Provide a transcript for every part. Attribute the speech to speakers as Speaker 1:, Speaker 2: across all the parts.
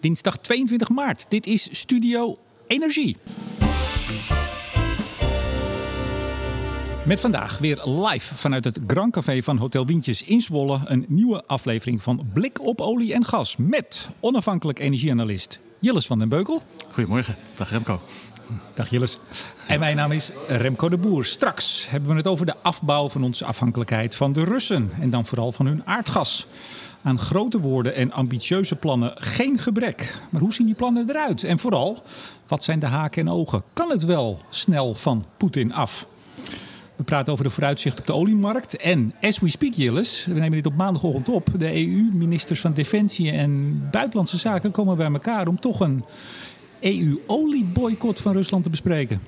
Speaker 1: dinsdag 22 maart. Dit is Studio Energie. Met vandaag weer live vanuit het Grand Café van Hotel Wientjes in Zwolle. Een nieuwe aflevering van Blik op olie en gas. Met onafhankelijk energieanalist Jilles van den Beukel.
Speaker 2: Goedemorgen, dag Remco.
Speaker 1: Dag Jilles. En mijn naam is Remco de Boer. Straks hebben we het over de afbouw van onze afhankelijkheid van de Russen. En dan vooral van hun aardgas. Aan grote woorden en ambitieuze plannen geen gebrek. Maar hoe zien die plannen eruit? En vooral, wat zijn de haken en ogen? Kan het wel snel van Poetin af? We praten over de vooruitzicht op de oliemarkt. En as we speak, Jilles, we nemen dit op maandagochtend op. De EU-ministers van Defensie en Buitenlandse Zaken komen bij elkaar om toch een EU-olieboycott van Rusland te bespreken.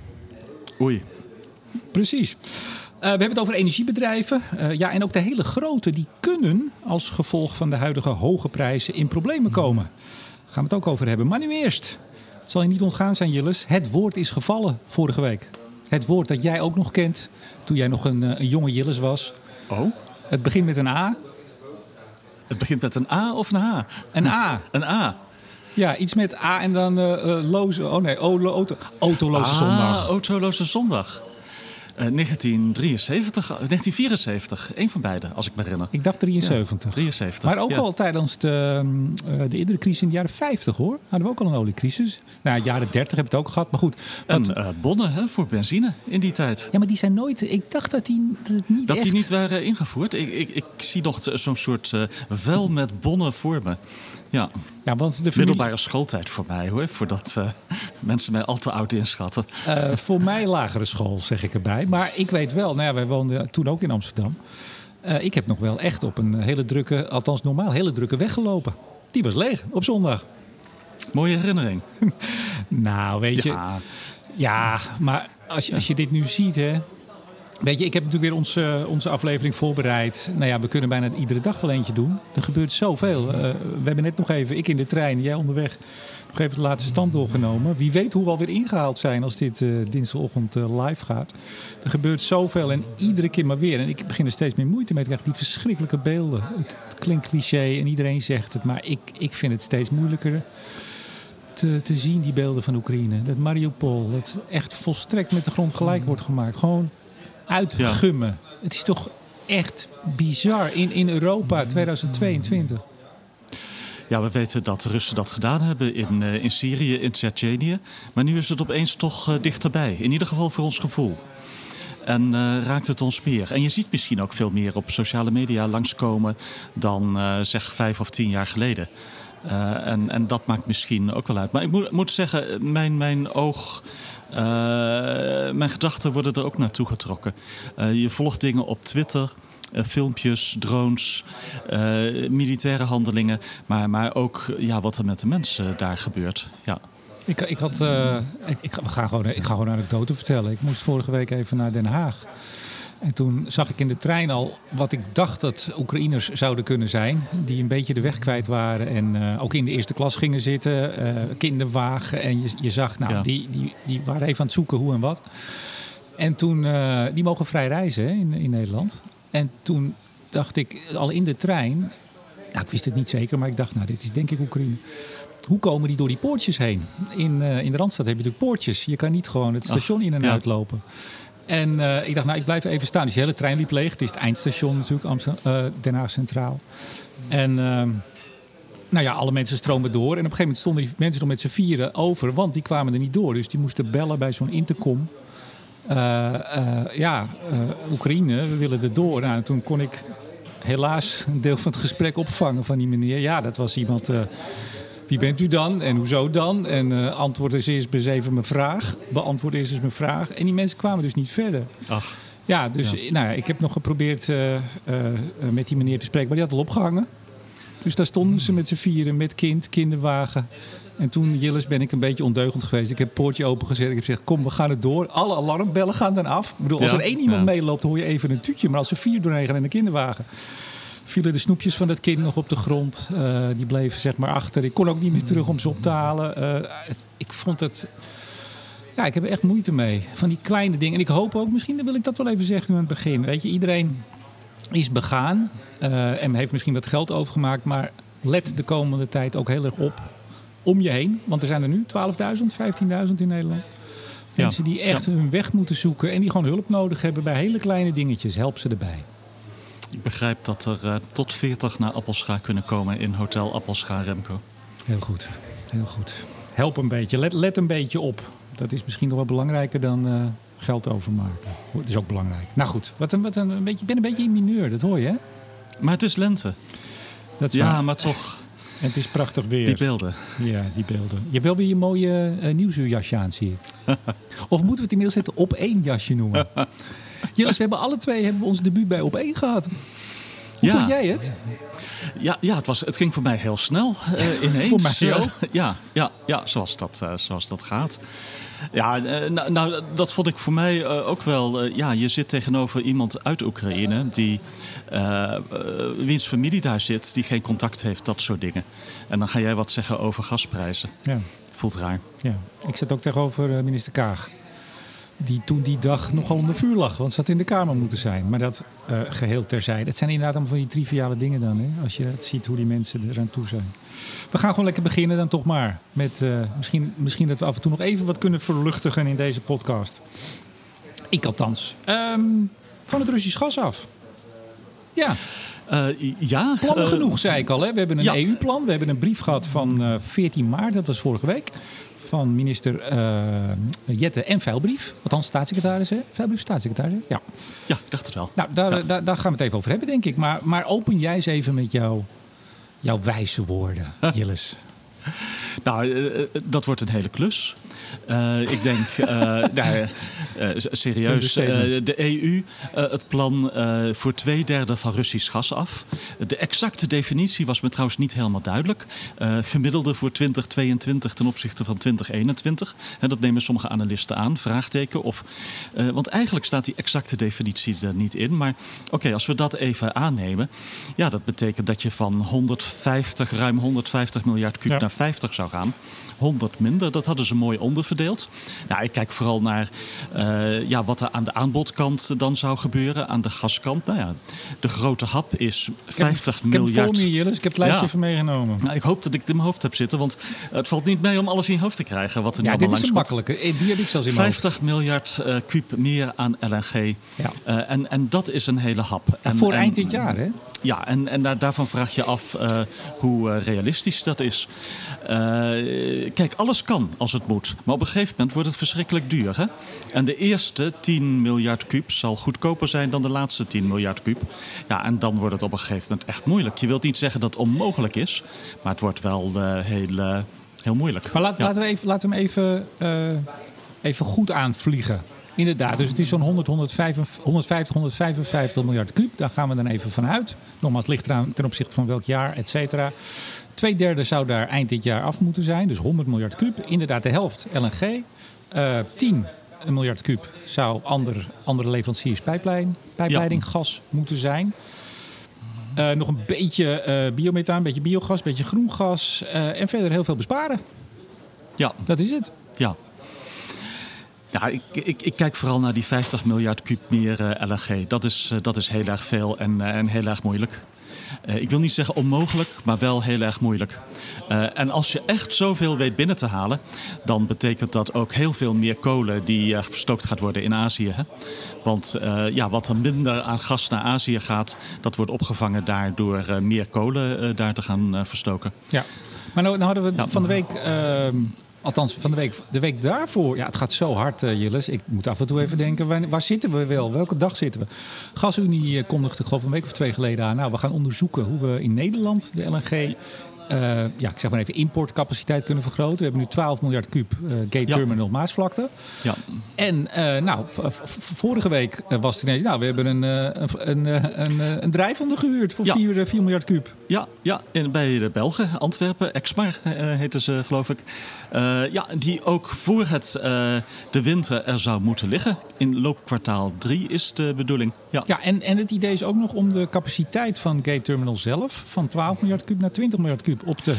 Speaker 2: Oei.
Speaker 1: Precies. Uh, we hebben het over energiebedrijven. Uh, ja, en ook de hele grote, die kunnen als gevolg van de huidige hoge prijzen in problemen komen. Daar gaan we het ook over hebben. Maar nu eerst. Het zal je niet ontgaan zijn, Jilles. Het woord is gevallen vorige week. Het woord dat jij ook nog kent toen jij nog een, een jonge Jilles was.
Speaker 2: Oh?
Speaker 1: Het begint met een A.
Speaker 2: Het begint met een A of een H?
Speaker 1: Een A.
Speaker 2: Een A.
Speaker 1: Ja, iets met A en dan uh, loze. Oh nee, auto, autoloze
Speaker 2: ah,
Speaker 1: zondag.
Speaker 2: Autoloze zondag. Uh, 1973, 1974, een van beide, als ik me herinner.
Speaker 1: Ik dacht 73.
Speaker 2: Ja, 73.
Speaker 1: Maar ook
Speaker 2: ja.
Speaker 1: al tijdens de, uh, de eerdere crisis in de jaren 50 hoor. Hadden we ook al een oliecrisis. Nou, jaren 30 hebben we het ook gehad. Maar goed.
Speaker 2: En uh, bonnen hè, voor benzine in die tijd.
Speaker 1: Ja, maar die zijn nooit. Ik dacht dat die dat niet.
Speaker 2: Dat
Speaker 1: echt...
Speaker 2: die niet waren ingevoerd. Ik, ik, ik zie nog zo'n soort vel met bonnen voor me. Ja.
Speaker 1: ja, want de familie...
Speaker 2: Middelbare schooltijd voor mij hoor, voordat uh, mensen mij al te oud inschatten.
Speaker 1: Uh, voor mij lagere school, zeg ik erbij. Maar ik weet wel, nou ja, wij woonden toen ook in Amsterdam. Uh, ik heb nog wel echt op een hele drukke, althans normaal, hele drukke weg gelopen. Die was leeg op zondag.
Speaker 2: Mooie herinnering.
Speaker 1: nou, weet je.
Speaker 2: Ja,
Speaker 1: ja maar als je, als je dit nu ziet, hè. Weet je, ik heb natuurlijk weer onze, onze aflevering voorbereid. Nou ja, we kunnen bijna iedere dag wel eentje doen. Er gebeurt zoveel. Uh, we hebben net nog even, ik in de trein, jij onderweg, nog even de laatste stand doorgenomen. Wie weet hoe we alweer ingehaald zijn als dit uh, dinsdagochtend live gaat. Er gebeurt zoveel en iedere keer maar weer. En ik begin er steeds meer moeite mee te krijgen. Die verschrikkelijke beelden. Het, het klinkt cliché en iedereen zegt het, maar ik, ik vind het steeds moeilijker. Te, te zien, die beelden van Oekraïne. Dat Mariupol, dat echt volstrekt met de grond gelijk wordt gemaakt. Gewoon uitgummen. Ja. Het is toch echt bizar in, in Europa 2022.
Speaker 2: Ja, we weten dat de Russen dat gedaan hebben in, uh, in Syrië, in Tsjetsjenië. Maar nu is het opeens toch uh, dichterbij. In ieder geval voor ons gevoel. En uh, raakt het ons meer. En je ziet misschien ook veel meer op sociale media langskomen dan zeg vijf of tien jaar geleden. En, en dat maakt misschien ook wel uit. Maar ik moet, moet zeggen, mijn, mijn oog. Uh, mijn gedachten worden er ook naartoe getrokken. Uh, je volgt dingen op Twitter. Uh, filmpjes, drones, militaire handelingen. Maar, maar ook ja, wat er met de mensen daar gebeurt. Ja.
Speaker 1: Ik, ik, had, ik, ik, ga gewoon, ik ga gewoon anekdote vertellen. Ik moest vorige week even naar Den Haag. En toen zag ik in de trein al wat ik dacht dat Oekraïners zouden kunnen zijn. Die een beetje de weg kwijt waren en uh, ook in de eerste klas gingen zitten. Uh, kinderwagen. En je, je zag, nou, ja. die, die, die waren even aan het zoeken hoe en wat. En toen, uh, die mogen vrij reizen hè, in, in Nederland. En toen dacht ik al in de trein. Nou, ik wist het niet zeker, maar ik dacht, nou, dit is denk ik Oekraïne. Hoe komen die door die poortjes heen? In, in de Randstad heb je natuurlijk poortjes. Je kan niet gewoon het station Ach, in en ja. uit lopen. En uh, ik dacht, nou, ik blijf even staan. Dus de hele trein liep leeg. Het is het eindstation natuurlijk, Amsterdam, uh, Den Haag Centraal. En uh, nou ja, alle mensen stromen door. En op een gegeven moment stonden die mensen nog met z'n vieren over. Want die kwamen er niet door. Dus die moesten bellen bij zo'n intercom. Uh, ja, Oekraïne, we willen er door. Nou, toen kon ik helaas een deel van het gesprek opvangen van die meneer. Ja, dat was iemand... Wie bent u dan en hoezo dan? En uh, antwoord eens eerst eens even mijn vraag. Beantwoord eerst eens mijn vraag. En die mensen kwamen dus niet verder.
Speaker 2: Ach.
Speaker 1: Ja, dus ja. Nou, ik heb nog geprobeerd uh, uh, met die meneer te spreken, maar die had al opgehangen. Dus daar stonden ze met z'n vieren, met kind, kinderwagen. En toen, Jilles, ben ik een beetje ondeugend geweest. Ik heb het poortje opengezet. Ik heb gezegd, kom, we gaan het door. Alle alarmbellen gaan dan af. Ik bedoel, als ja, er één iemand ja. meeloopt, hoor je even een tuutje. Maar als er vier doorheen gaan in de kinderwagen vielen de snoepjes van het kind nog op de grond. Uh, die bleven zeg maar achter. Ik kon ook niet meer terug om ze op te halen. Uh, het, ik vond het... Ja, ik heb er echt moeite mee. Van die kleine dingen. En ik hoop ook, misschien wil ik dat wel even zeggen aan het begin. Weet je, iedereen is begaan. Uh, en heeft misschien wat geld overgemaakt. Maar let de komende tijd ook heel erg op. om je heen. Want er zijn er nu 12.000, 15.000 in Nederland. Mensen die echt hun weg moeten zoeken en die gewoon hulp nodig hebben bij hele kleine dingetjes. Help ze erbij.
Speaker 2: Ik begrijp dat er uh, tot 40 naar Appelscha kunnen komen in Hotel Appelscha Remco.
Speaker 1: Heel goed, heel goed. Help een beetje, let, let een beetje op. Dat is misschien nog wel belangrijker dan uh, geld overmaken. Dat is ook belangrijk. Nou goed, wat een, wat een, een beetje, ik ben een beetje in mineur, dat hoor je hè?
Speaker 2: Maar het is lente.
Speaker 1: Dat is
Speaker 2: ja,
Speaker 1: waar.
Speaker 2: maar toch.
Speaker 1: En het is prachtig weer.
Speaker 2: Die beelden.
Speaker 1: Ja, die beelden. Je hebt wel weer je mooie uh, nieuwsuurjasje aan, zie ik. of moeten we het inmiddels zetten op één jasje noemen? Jillis, we hebben alle twee hebben we ons debuut bij op één gehad. Hoe
Speaker 2: Ja.
Speaker 1: vond jij het?
Speaker 2: Ja, ja het, was, het ging voor mij heel snel eh, ineens.
Speaker 1: Voor mij ook.
Speaker 2: Ja, ja, ja zoals, dat, eh, zoals dat gaat. Ja, eh, nou, nou, dat vond ik voor mij ook wel. ja, je zit tegenover iemand uit Oekraïne die. wiens familie daar zit, die geen contact heeft, dat soort dingen. En dan ga jij wat zeggen over gasprijzen.
Speaker 1: Ja.
Speaker 2: Voelt raar.
Speaker 1: Ja, ik zat ook tegenover minister Kaag. Die toen die dag nogal onder vuur lag, want ze had in de Kamer moeten zijn. Maar dat eh, geheel terzijde. Het zijn inderdaad allemaal van die triviale dingen dan, hè? als je ziet hoe die mensen eraan toe zijn. We gaan gewoon lekker beginnen dan toch maar. Met, eh, misschien, misschien dat we af en toe nog even wat kunnen verluchtigen in deze podcast. Ik althans. Ehm, van het Russisch gas af. Ja,
Speaker 2: Eh, ja.
Speaker 1: plannen genoeg, zei ik al. Hè? We hebben een
Speaker 2: ja.
Speaker 1: EU-plan. We hebben een brief gehad van eh, 14 maart, dat was vorige week. Van minister eh, Jette en Veilbrief. Althans, staatssecretaris, hè? Veilbrief, staatssecretaris. hè? Ja.
Speaker 2: Ja, ik dacht het wel.
Speaker 1: Nou, daar,
Speaker 2: Ja.
Speaker 1: daar, daar gaan we het even over hebben, denk ik. Maar, maar open jij eens even met jouw, jouw wijze woorden, Jillis.
Speaker 2: Nou, eh, eh, dat wordt een hele klus. Eh, ik denk, eh, nou, eh, serieus, eh, de EU, eh, het plan eh, voor twee derde van Russisch gas af. De exacte definitie was me trouwens niet helemaal duidelijk. Eh, gemiddelde voor 2022 ten opzichte van 2021. En dat nemen sommige analisten aan, vraagteken. Of, eh, want eigenlijk staat die exacte definitie er niet in. Maar oké, als we dat even aannemen. Ja, dat betekent dat je van 150, ruim 150 miljard kuub
Speaker 1: Ja.
Speaker 2: naar 50 zou gaan. 100 minder, dat hadden ze mooi onderverdeeld. Nou, ik kijk vooral naar eh, ja, wat er aan de aanbodkant dan zou gebeuren. Aan de gaskant. Nou ja, de grote hap is 50
Speaker 1: Ik heb het
Speaker 2: miljard.
Speaker 1: voor me, Jillis. Ik heb het lijstje
Speaker 2: Ja.
Speaker 1: even meegenomen.
Speaker 2: Nou, ik hoop dat ik het in mijn hoofd heb zitten, want het valt niet mee om alles in je hoofd te krijgen. Wat er
Speaker 1: Ja, dit is een makkelijke. Eh, Die heb ik zelfs in mijn hoofd.
Speaker 2: 50 miljard kuub meer aan LNG.
Speaker 1: Ja.
Speaker 2: En, en dat is een hele hap. En-
Speaker 1: voor
Speaker 2: en-
Speaker 1: eind dit jaar, hè?
Speaker 2: Ja, en, en daar, daarvan vraag je af hoe realistisch dat is. Kijk, alles kan als het moet. Maar op een gegeven moment wordt het verschrikkelijk duur. Hè? En de eerste 10 miljard kuub zal goedkoper zijn dan de laatste 10 miljard kuub. Ja, en dan wordt het op een gegeven moment echt moeilijk. Je wilt niet zeggen dat het onmogelijk is, maar het wordt wel eh, heel, eh, heel moeilijk.
Speaker 1: Maar laat,
Speaker 2: Ja.
Speaker 1: laten, we even, laten we hem even, eh, even goed aanvliegen. Inderdaad, dus het is zo'n 100, 155, 150, 155 miljard kuub. Daar gaan we dan even vanuit. Nogmaals, het ligt eraan ten opzichte van welk jaar, et cetera. Twee derde zou daar eind dit jaar af moeten zijn. Dus 100 miljard kuub. Inderdaad, de helft LNG. Eh 10 miljard kuub zou ander, andere leveranciers pijplijn, pijpleiding gas moeten zijn. Eh, nog een beetje eh biomethaan, een beetje biogas, een beetje groen gas. en verder heel veel besparen.
Speaker 2: Ja,
Speaker 1: Dat is het.
Speaker 2: Ja. Ja, ik, ik, ik kijk vooral naar die 50 miljard kuub meer LNG. Dat is, dat is heel erg veel en, en heel erg moeilijk. Eh, ik wil niet zeggen onmogelijk, maar wel heel erg moeilijk. Eh, en als je echt zoveel weet binnen te halen, dan betekent dat ook heel veel meer kolen die eh, verstookt gaat worden in Azië. Hè? Want ja, wat er minder aan gas naar Azië gaat, dat wordt opgevangen daar door eh, meer kolen daar te gaan verstoken.
Speaker 1: Ja. Maar nou, nou hadden we
Speaker 2: Ja.
Speaker 1: van de week, ehm, althans van de week, de week daarvoor, ja, het gaat zo hard, eh Jillis. Ik moet af en toe even denken, waar, waar zitten we wel? Welke dag zitten we? GasUnie eh, kondigde, geloof ik, een week of twee geleden aan. Nou, we gaan onderzoeken hoe we in Nederland de LNG. Eh, ja, ik zeg maar even importcapaciteit kunnen vergroten. We hebben nu 12 miljard kuub eh, gate
Speaker 2: Ja.
Speaker 1: terminal Maasvlakte.
Speaker 2: Ja,
Speaker 1: En eh, nou, vorige week was het ineens, nou, we hebben een, een, een, een, drijfonder gehuurd voor
Speaker 2: Ja.
Speaker 1: 4, 4 miljard kuub.
Speaker 2: Ja, ja in, bij de Belgen, Antwerpen, Exmar heten ze geloof ik. Ja, die ook voor het, de winter er zou moeten liggen. In loopkwartaal 3 is de bedoeling. Ja,
Speaker 1: Ja, en, en het idee is ook nog om de capaciteit van Gate Terminal zelf van 12 miljard kuub naar 20 miljard kuub op te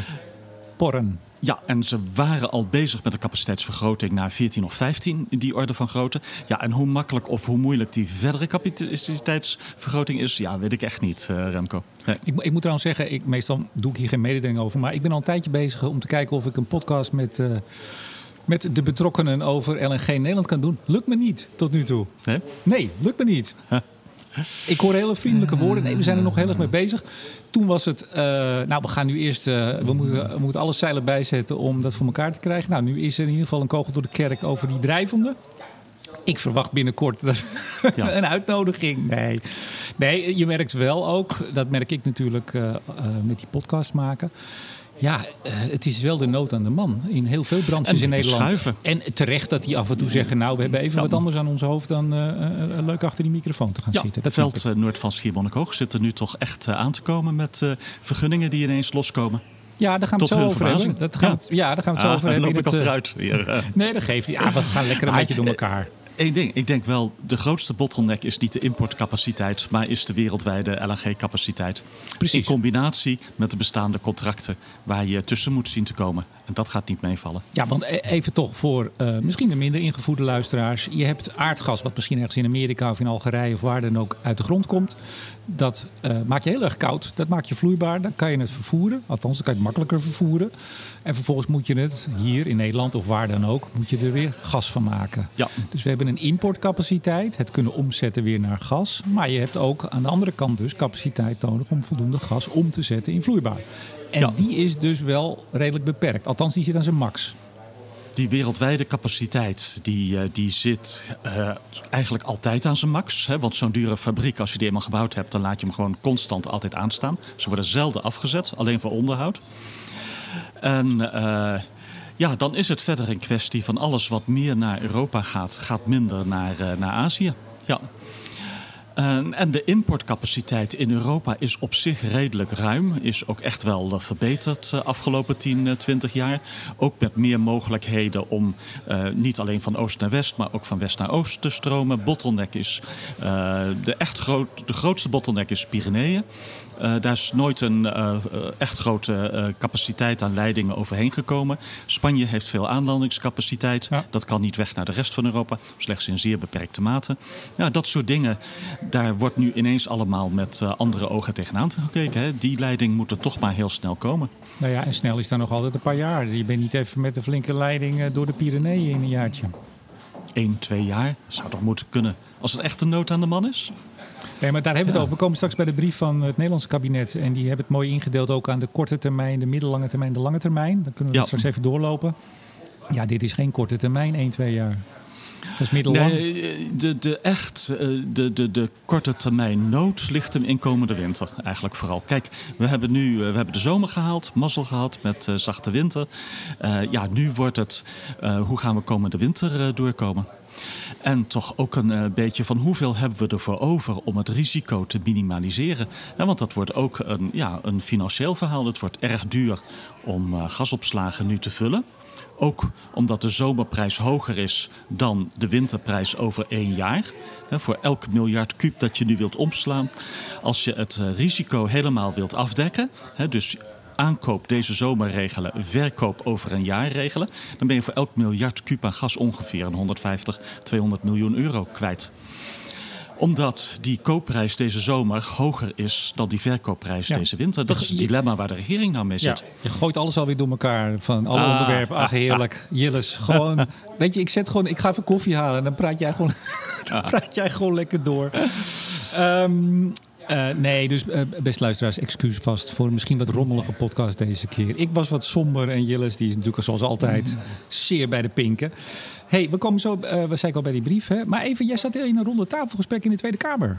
Speaker 1: porren.
Speaker 2: Ja, en ze waren al bezig met de capaciteitsvergroting naar 14 of 15, die orde van grootte. Ja, en hoe makkelijk of hoe moeilijk die verdere capaciteitsvergroting is, ja, weet ik echt niet, uh, Remco.
Speaker 1: Nee. Ik, ik, moet trouwens zeggen, ik, meestal doe ik hier geen mededeling over, maar ik ben al een tijdje bezig om te kijken of ik een podcast met. Uh, met de betrokkenen over LNG Nederland kan doen. Lukt me niet tot nu toe.
Speaker 2: Nee?
Speaker 1: Nee, lukt me niet. Ik hoor hele vriendelijke woorden. Nee, we zijn er nog heel erg mee bezig. Toen was het, uh, nou, we gaan nu eerst, uh, we, moeten, we moeten alle zeilen bijzetten om dat voor elkaar te krijgen. Nou, nu is er in ieder geval een kogel door de kerk over die drijvende. Ik verwacht binnenkort dat ja. een uitnodiging. Nee. nee, je merkt wel ook, dat merk ik natuurlijk uh, met die podcast maken. Ja, uh, het is wel de nood aan de man in heel veel branches in Nederland.
Speaker 2: Schuiven.
Speaker 1: En terecht dat die af en toe zeggen: Nou, we hebben even ja. wat anders aan ons hoofd dan uh, leuk achter die microfoon te gaan
Speaker 2: ja,
Speaker 1: zitten.
Speaker 2: Dat veld Noord van Schiermonnikoog zit er nu toch echt aan te komen met vergunningen die ineens loskomen.
Speaker 1: Ja, daar gaan we het zo over hebben. Dat gaan ja. We, ja, daar gaan we het zo
Speaker 2: ah,
Speaker 1: over hebben.
Speaker 2: loop ik al vooruit weer.
Speaker 1: nee, dat geeft Ja, we gaan lekker een beetje door elkaar.
Speaker 2: Eén ding, ik denk wel, de grootste bottleneck is niet de importcapaciteit, maar is de wereldwijde LNG-capaciteit.
Speaker 1: Precies.
Speaker 2: In combinatie met de bestaande contracten waar je tussen moet zien te komen. En dat gaat niet meevallen.
Speaker 1: Ja, want even toch voor uh, misschien de minder ingevoerde luisteraars. Je hebt aardgas, wat misschien ergens in Amerika of in Algerije of waar dan ook uit de grond komt. Dat uh, maak je heel erg koud. Dat maak je vloeibaar. Dan kan je het vervoeren. Althans, dan kan je het makkelijker vervoeren. En vervolgens moet je het hier in Nederland of waar dan ook, moet je er weer gas van maken.
Speaker 2: Ja.
Speaker 1: Dus we hebben een importcapaciteit, het kunnen omzetten weer naar gas. Maar je hebt ook aan de andere kant dus capaciteit nodig om voldoende gas om te zetten in vloeibaar. En
Speaker 2: Ja.
Speaker 1: die is dus wel redelijk beperkt. Althans, die zit aan zijn max.
Speaker 2: Die wereldwijde capaciteit die, uh, die zit uh, eigenlijk altijd aan zijn max. Hè? Want zo'n dure fabriek, als je die eenmaal gebouwd hebt, dan laat je hem gewoon constant altijd aanstaan. Ze worden zelden afgezet, alleen voor onderhoud. En uh, ja, dan is het verder een kwestie van alles wat meer naar Europa gaat, gaat minder naar, naar Azië. Ja. Uh, en de importcapaciteit in Europa is op zich redelijk ruim. Is ook echt wel uh, verbeterd de uh, afgelopen 10, 20 jaar. Ook met meer mogelijkheden om niet alleen van oost naar west, maar ook van west naar oost te stromen. Bottleneck is de echt groot, de grootste bottleneck is Pyreneeën. Uh, daar is nooit een uh, echt grote capaciteit aan leidingen overheen gekomen. Spanje heeft veel aanlandingscapaciteit. Ja. Dat kan niet weg naar de rest van Europa, slechts in zeer beperkte mate. Ja, dat soort dingen, daar wordt nu ineens allemaal met andere ogen tegenaan gekeken. Hè. Die leiding moet er toch maar heel snel komen.
Speaker 1: Nou ja, en snel is dan nog altijd een paar jaar. Je bent niet even met een flinke leiding door de Pyreneeën in een jaartje.
Speaker 2: Eén, twee jaar zou toch moeten kunnen. Als het echt een nood aan de man is?
Speaker 1: Nee, maar daar hebben we het over. We komen straks bij de brief van het Nederlandse kabinet. En die hebben het mooi ingedeeld ook aan de korte termijn, de middellange termijn, de lange termijn. Dan kunnen we ja. straks even doorlopen. Ja, dit is geen korte termijn, 1, 2 jaar. Dat is middellang.
Speaker 2: Nee, de, de, echt, de, de, de korte termijn nood ligt hem in komende winter eigenlijk vooral. Kijk, we hebben nu we hebben de zomer gehaald, mazzel gehad met uh, zachte winter. Uh, ja, nu wordt het, uh, hoe gaan we komende winter doorkomen? En toch ook een uh, beetje van hoeveel hebben we ervoor over om het risico te minimaliseren. Want dat wordt ook een, ja, een financieel verhaal. Het wordt erg duur om uh, gasopslagen nu te vullen. Ook omdat de zomerprijs hoger is dan de winterprijs over één jaar. Voor elk miljard kuub dat je nu wilt omslaan. Als je het uh, risico helemaal wilt afdekken, dus aankoop deze zomer regelen, verkoop over een jaar regelen, dan ben je voor elk miljard kuub aan gas ongeveer een 150, 200 miljoen euro kwijt omdat die koopprijs deze zomer hoger is dan die verkoopprijs ja. deze winter. Dat is het dilemma waar de regering nou mee zit.
Speaker 1: Ja, je gooit alles alweer door elkaar van alle ah, onderwerpen. Ach, heerlijk. Ah, Jilles, gewoon. weet je, ik zet gewoon. Ik ga even koffie halen en dan praat jij gewoon, dan praat jij gewoon lekker door. Um, Uh, nee, dus uh, best luisteraars, excuus vast voor een misschien wat rommelige podcast deze keer. Ik was wat somber en Jilles, die is natuurlijk zoals altijd zeer bij de pinken. hey, we komen zo, uh, we zijn al bij die brief, hè? maar even, jij zat in een ronde tafelgesprek in de Tweede Kamer.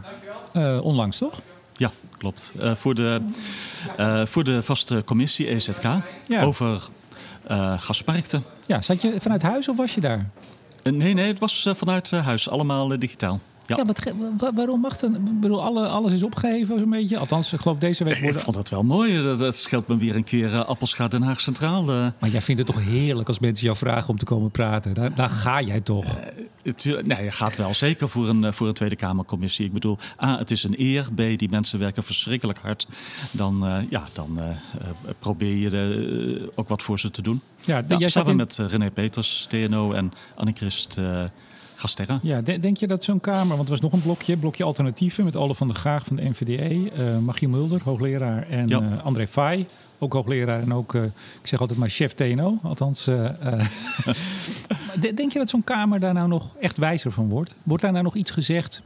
Speaker 1: onlangs, toch?
Speaker 2: Ja, klopt. voor, de, voor de vaste commissie EZK ja. over gasmarkten.
Speaker 1: Ja, zat je vanuit huis of was je daar?
Speaker 2: Nee, nee, het was vanuit huis, allemaal digitaal.
Speaker 1: Ja, ja wat, waarom mag dan? Ik bedoel, alle, alles is opgeheven zo'n beetje. Althans, ik geloof deze week worden...
Speaker 2: Ik vond het wel mooi. Dat, dat scheelt me weer een keer uh, Appelschaat Den Haag Centraal. Uh.
Speaker 1: Maar jij vindt het toch heerlijk als mensen jou vragen om te komen praten? Daar, daar ga jij toch? Uh,
Speaker 2: het, nee, je gaat wel zeker voor een, voor een Tweede Kamercommissie. Ik bedoel, A, het is een eer. B, die mensen werken verschrikkelijk hard. Dan, ja, dan probeer je er ook wat voor ze te doen. Ja, ja jij samen in... met René Peters, TNO en Anne-Christ... Gasterra.
Speaker 1: Ja, denk je dat zo'n Kamer, want er was nog een blokje, blokje alternatieven met Alle van de Graag van de NVDE, uh, Magie Mulder, hoogleraar, en ja. André Fay, ook hoogleraar en ook, uh, ik zeg altijd maar chef TNO. Althans, denk je dat zo'n Kamer daar nou nog echt wijzer van wordt? Wordt daar nou nog iets gezegd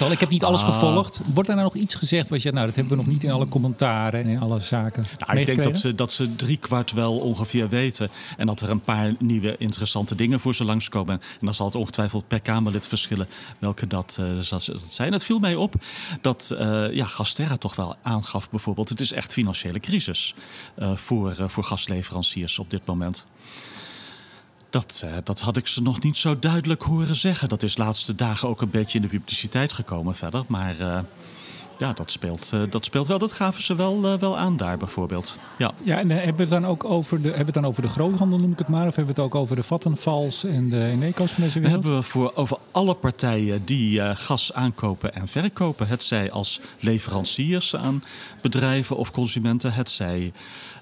Speaker 1: al, ik heb niet alles ah. gevolgd. Wordt er nou nog iets gezegd wat je, nou, dat hebben we nog niet in alle commentaren en in alle zaken.
Speaker 2: Nou, ik denk dat ze, dat ze drie kwart wel ongeveer weten. En dat er een paar nieuwe interessante dingen voor ze langskomen. En dan zal het ongetwijfeld per Kamerlid verschillen welke dat, uh, dat zijn. Het viel mij op dat uh, ja, Gasterra toch wel aangaf bijvoorbeeld. Het is echt financiële crisis uh, voor, voor gasleveranciers op dit moment. Dat, uh, dat had ik ze nog niet zo duidelijk horen zeggen. Dat is de laatste dagen ook een beetje in de publiciteit gekomen verder. Maar uh, ja, dat speelt, uh, dat speelt wel. Dat gaven ze wel, wel aan daar bijvoorbeeld. Ja,
Speaker 1: ja en hebben we het dan ook over de, hebben we het dan over de groothandel, noem ik het maar? Of hebben we het ook over de Vattenfalls en de Eneco's van deze wereld?
Speaker 2: Hebben we voor over alle partijen die gas aankopen en verkopen. Het zij als leveranciers aan bedrijven of consumenten. Het zij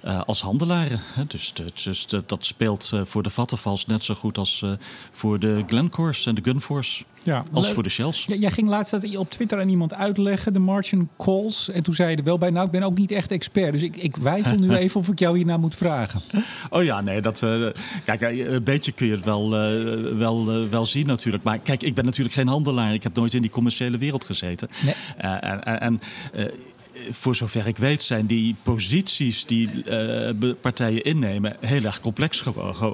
Speaker 2: uh, als handelaren. Dus, dus dat speelt uh, voor de Vattenfalls net zo goed als voor de Glencores en de Gunforce. Ja, als voor de Shells.
Speaker 1: Ja, jij ging laatst dat op Twitter aan iemand uitleggen, de calls. En toen zei je er wel bij, nou ik ben ook niet echt expert. Dus ik, ik wijfel nu even of ik jou hierna moet vragen.
Speaker 2: Oh ja, nee, dat, kijk, een beetje kun je het wel, wel, wel zien natuurlijk. Maar kijk, ik ben natuurlijk geen handelaar. Ik heb nooit in die commerciële wereld gezeten. Nee. en, en voor zover ik weet, zijn die posities die uh, partijen innemen heel erg complex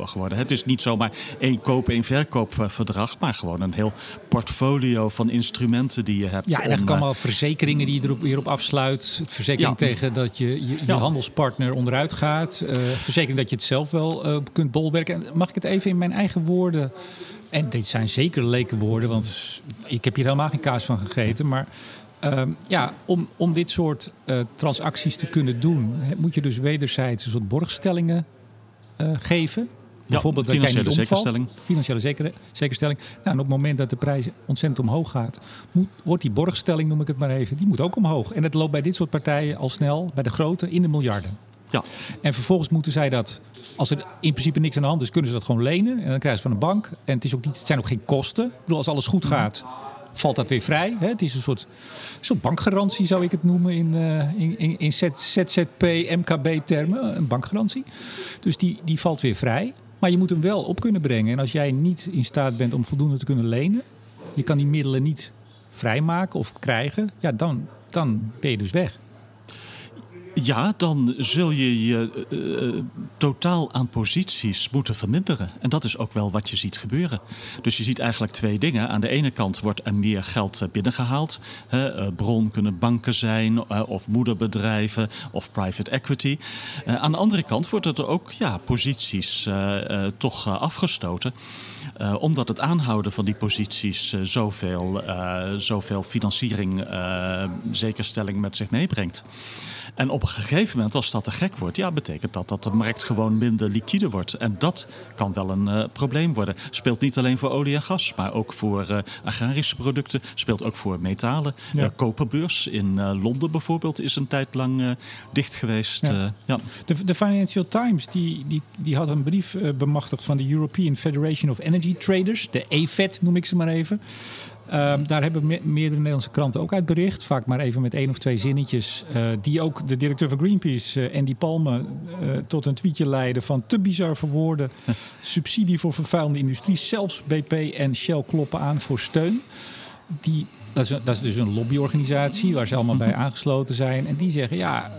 Speaker 2: geworden. Het is niet zomaar één koop- en verkoopverdrag, maar gewoon een heel portfolio van instrumenten die je hebt.
Speaker 1: Ja, en er komen allemaal verzekeringen die je erop, hierop afsluit. Verzekering tegen dat je je, je handelspartner onderuit gaat. Uh, verzekering dat je het zelf wel uh, kunt bolwerken. Mag ik het even in mijn eigen woorden en dit zijn zeker leken woorden, want ik heb hier helemaal geen kaas van gegeten. Maar Ehm, ja, om, om dit soort uh, transacties te kunnen doen, moet je dus wederzijds een soort borgstellingen uh, geven.
Speaker 2: Bijvoorbeeld dat jij niet omvalt. Zekerstelling.
Speaker 1: Financiële zeker, zekerstelling. Nou, en op het moment dat de prijs ontzettend omhoog gaat, moet, wordt die borgstelling, noem ik het maar even, die moet ook omhoog. En het loopt bij dit soort partijen al snel, bij de grote, in de miljarden. Ja. En vervolgens moeten zij dat, als er in principe niks aan de hand is, kunnen ze dat gewoon lenen. En dan krijgen ze van een bank. En het, is ook niet, het zijn ook geen kosten. Ik bedoel, als alles goed gaat, valt dat weer vrij. Hè? Het is een soort, bankgarantie, zou ik het noemen, in, uh, in, in ZZP, MKB-termen. Een bankgarantie. Dus die, die valt weer vrij. Maar je moet hem wel op kunnen brengen. En als jij niet in staat bent om voldoende te kunnen lenen, je kan die middelen niet vrijmaken of krijgen, ja, dan, dan ben je dus weg.
Speaker 2: Ja, dan zul je je uh, totaal aan posities moeten verminderen. En dat is ook wel wat je ziet gebeuren. Dus je ziet eigenlijk twee dingen. Aan de ene kant wordt er meer geld binnengehaald. Uh, bron kunnen banken zijn, of moederbedrijven, of private equity. aan de andere kant wordt er ook ja, posities toch afgestoten. Omdat het aanhouden van die posities zoveel, zoveel financiering, zekerstelling met zich meebrengt. En op een gegeven moment, als dat te gek wordt, ja, betekent dat dat de markt gewoon minder liquide wordt. En dat kan wel een uh, probleem worden. Speelt niet alleen voor olie en gas, maar ook voor uh, agrarische producten. Speelt ook voor metalen. Ja. Uh, koperbeurs in Londen bijvoorbeeld is een tijd lang dicht geweest. Ja. ja.
Speaker 1: De, de, Financial Times die, die, die had een brief bemachtigd van de European Federation of Energy Traders, de EFET noem ik ze maar even. Um, daar hebben me meerdere Nederlandse kranten ook uit bericht. Vaak maar even met één of twee zinnetjes. Uh, die ook de directeur van Greenpeace, uh, Andy Palme, uh, tot een tweetje leiden van te bizar voor woorden. Subsidie voor vervuilende industrie. Zelfs BP en Shell kloppen aan voor steun. Die, dat, is, dat is dus een lobbyorganisatie waar ze allemaal bij aangesloten zijn. En die zeggen ja.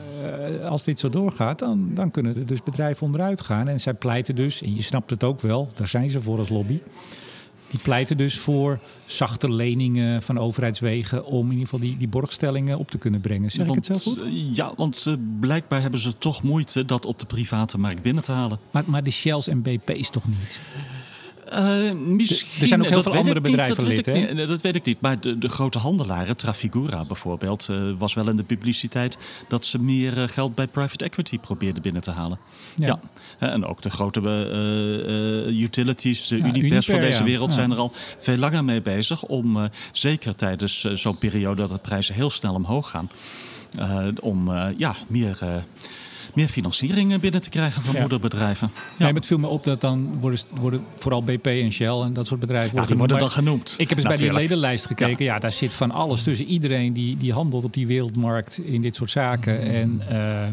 Speaker 1: Als dit zo doorgaat, dan, dan kunnen er dus bedrijven onderuit gaan. En zij pleiten dus, en je snapt het ook wel, daar zijn ze voor als lobby die pleiten dus voor zachte leningen van overheidswegen om in ieder geval die, die borgstellingen op te kunnen brengen. Zeg want, ik het zo goed?
Speaker 2: Eh, ja, want uh, blijkbaar hebben ze toch moeite dat op de private markt binnen te halen.
Speaker 1: Maar, maar de Shells en BP's toch niet?
Speaker 2: Uh, misschien,
Speaker 1: er zijn ook heel veel andere bedrijven
Speaker 2: dat
Speaker 1: lid,
Speaker 2: weet niet, Dat weet ik niet. Maar de, de grote handelaren, Trafigura bijvoorbeeld, uh, was wel in de publiciteit dat ze meer uh, geld bij private equity probeerden binnen te halen. Ja. ja. En ook de grote utilities, de ja, Unipers Uniper, van deze wereld, zijn er al veel langer mee bezig. Om zeker tijdens zo'n periode dat de prijzen heel snel omhoog gaan, om ja, meer meer financiering binnen te krijgen van moederbedrijven.
Speaker 1: Ja. Nee, maar het viel me op dat dan worden, worden vooral BP en Shell en dat soort bedrijven
Speaker 2: worden, ja, worden dan genoemd.
Speaker 1: Ik heb eens bij die ledenlijst gekeken. Ja. daar zit van alles tussen. Iedereen die, die handelt op die wereldmarkt in dit soort zaken. Mm. En uh,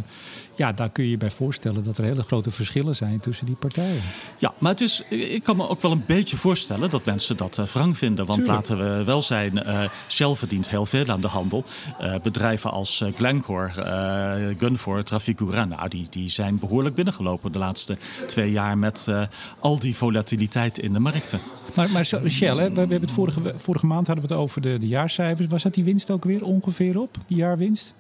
Speaker 1: ja, daar kun je je bij voorstellen dat er hele grote verschillen zijn tussen die partijen.
Speaker 2: Ja, maar het is, ik kan me ook wel een beetje voorstellen dat mensen dat uh, wrang vinden. Want laten we wel zijn, uh, Shell verdient heel veel aan de handel. Uh, bedrijven als Glencore, Gunvor, Trafigura, nou, die, die zijn behoorlijk binnengelopen de laatste twee jaar met al die volatiliteit in de markten.
Speaker 1: Maar, maar Shell, hè, we, hebben het vorige, vorige maand hadden we het over de, de jaarcijfers. Was dat die winst ook weer ongeveer op, die jaarwinst?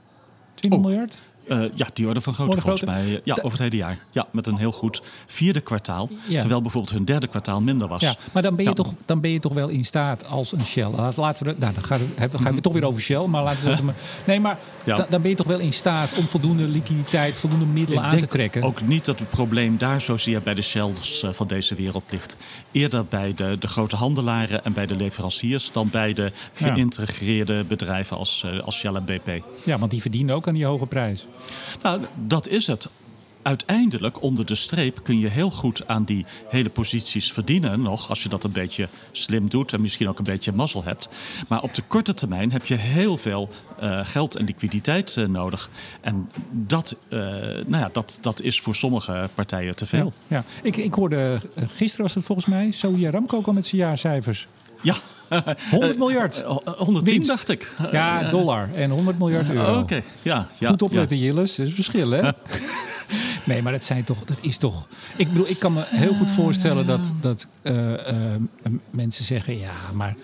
Speaker 1: 20 miljard?
Speaker 2: Uh, ja, die orde van grootte volgens mij. Ja, over het hele jaar. Ja, met een heel goed vierde kwartaal. Terwijl bijvoorbeeld hun derde kwartaal minder was. Ja,
Speaker 1: maar dan ben, je toch, dan ben je toch wel in staat als een Shell. Laten we, nou, dan gaan we, gaan we toch weer over Shell. Maar laten we nee, maar dan ben je toch wel in staat om voldoende liquiditeit, voldoende middelen aan te trekken.
Speaker 2: Ook niet dat het probleem daar zozeer bij de Shells eh, van deze wereld ligt. Eerder bij de, de grote handelaren en bij de leveranciers dan bij de geïntegreerde bedrijven als, eh, als Shell en BP.
Speaker 1: Ja, want die verdienen ook aan die hoge prijs.
Speaker 2: Nou, dat is het. Uiteindelijk, onder de streep, kun je heel goed aan die hele posities verdienen nog. Als je dat een beetje slim doet en misschien ook een beetje mazzel hebt. Maar op de korte termijn heb je heel veel uh, geld en liquiditeit uh, nodig. En dat, uh, nou ja, dat, dat is voor sommige partijen te veel.
Speaker 1: Ja, ja. Ik, ik hoorde gisteren was het volgens mij, Saudi Aramco kwam met zijn jaarcijfers.
Speaker 2: Ja.
Speaker 1: 100 miljard.
Speaker 2: 110 dacht ik.
Speaker 1: Ja, dollar en 100 miljard euro.
Speaker 2: Oké, okay. ja, ja.
Speaker 1: Goed opletten, ja. Jilles. Dat is verschil, hè? nee, maar dat, zijn toch, dat is toch... Ik bedoel, ik kan me heel goed voorstellen dat, dat uh, uh, mensen zeggen... ja, maar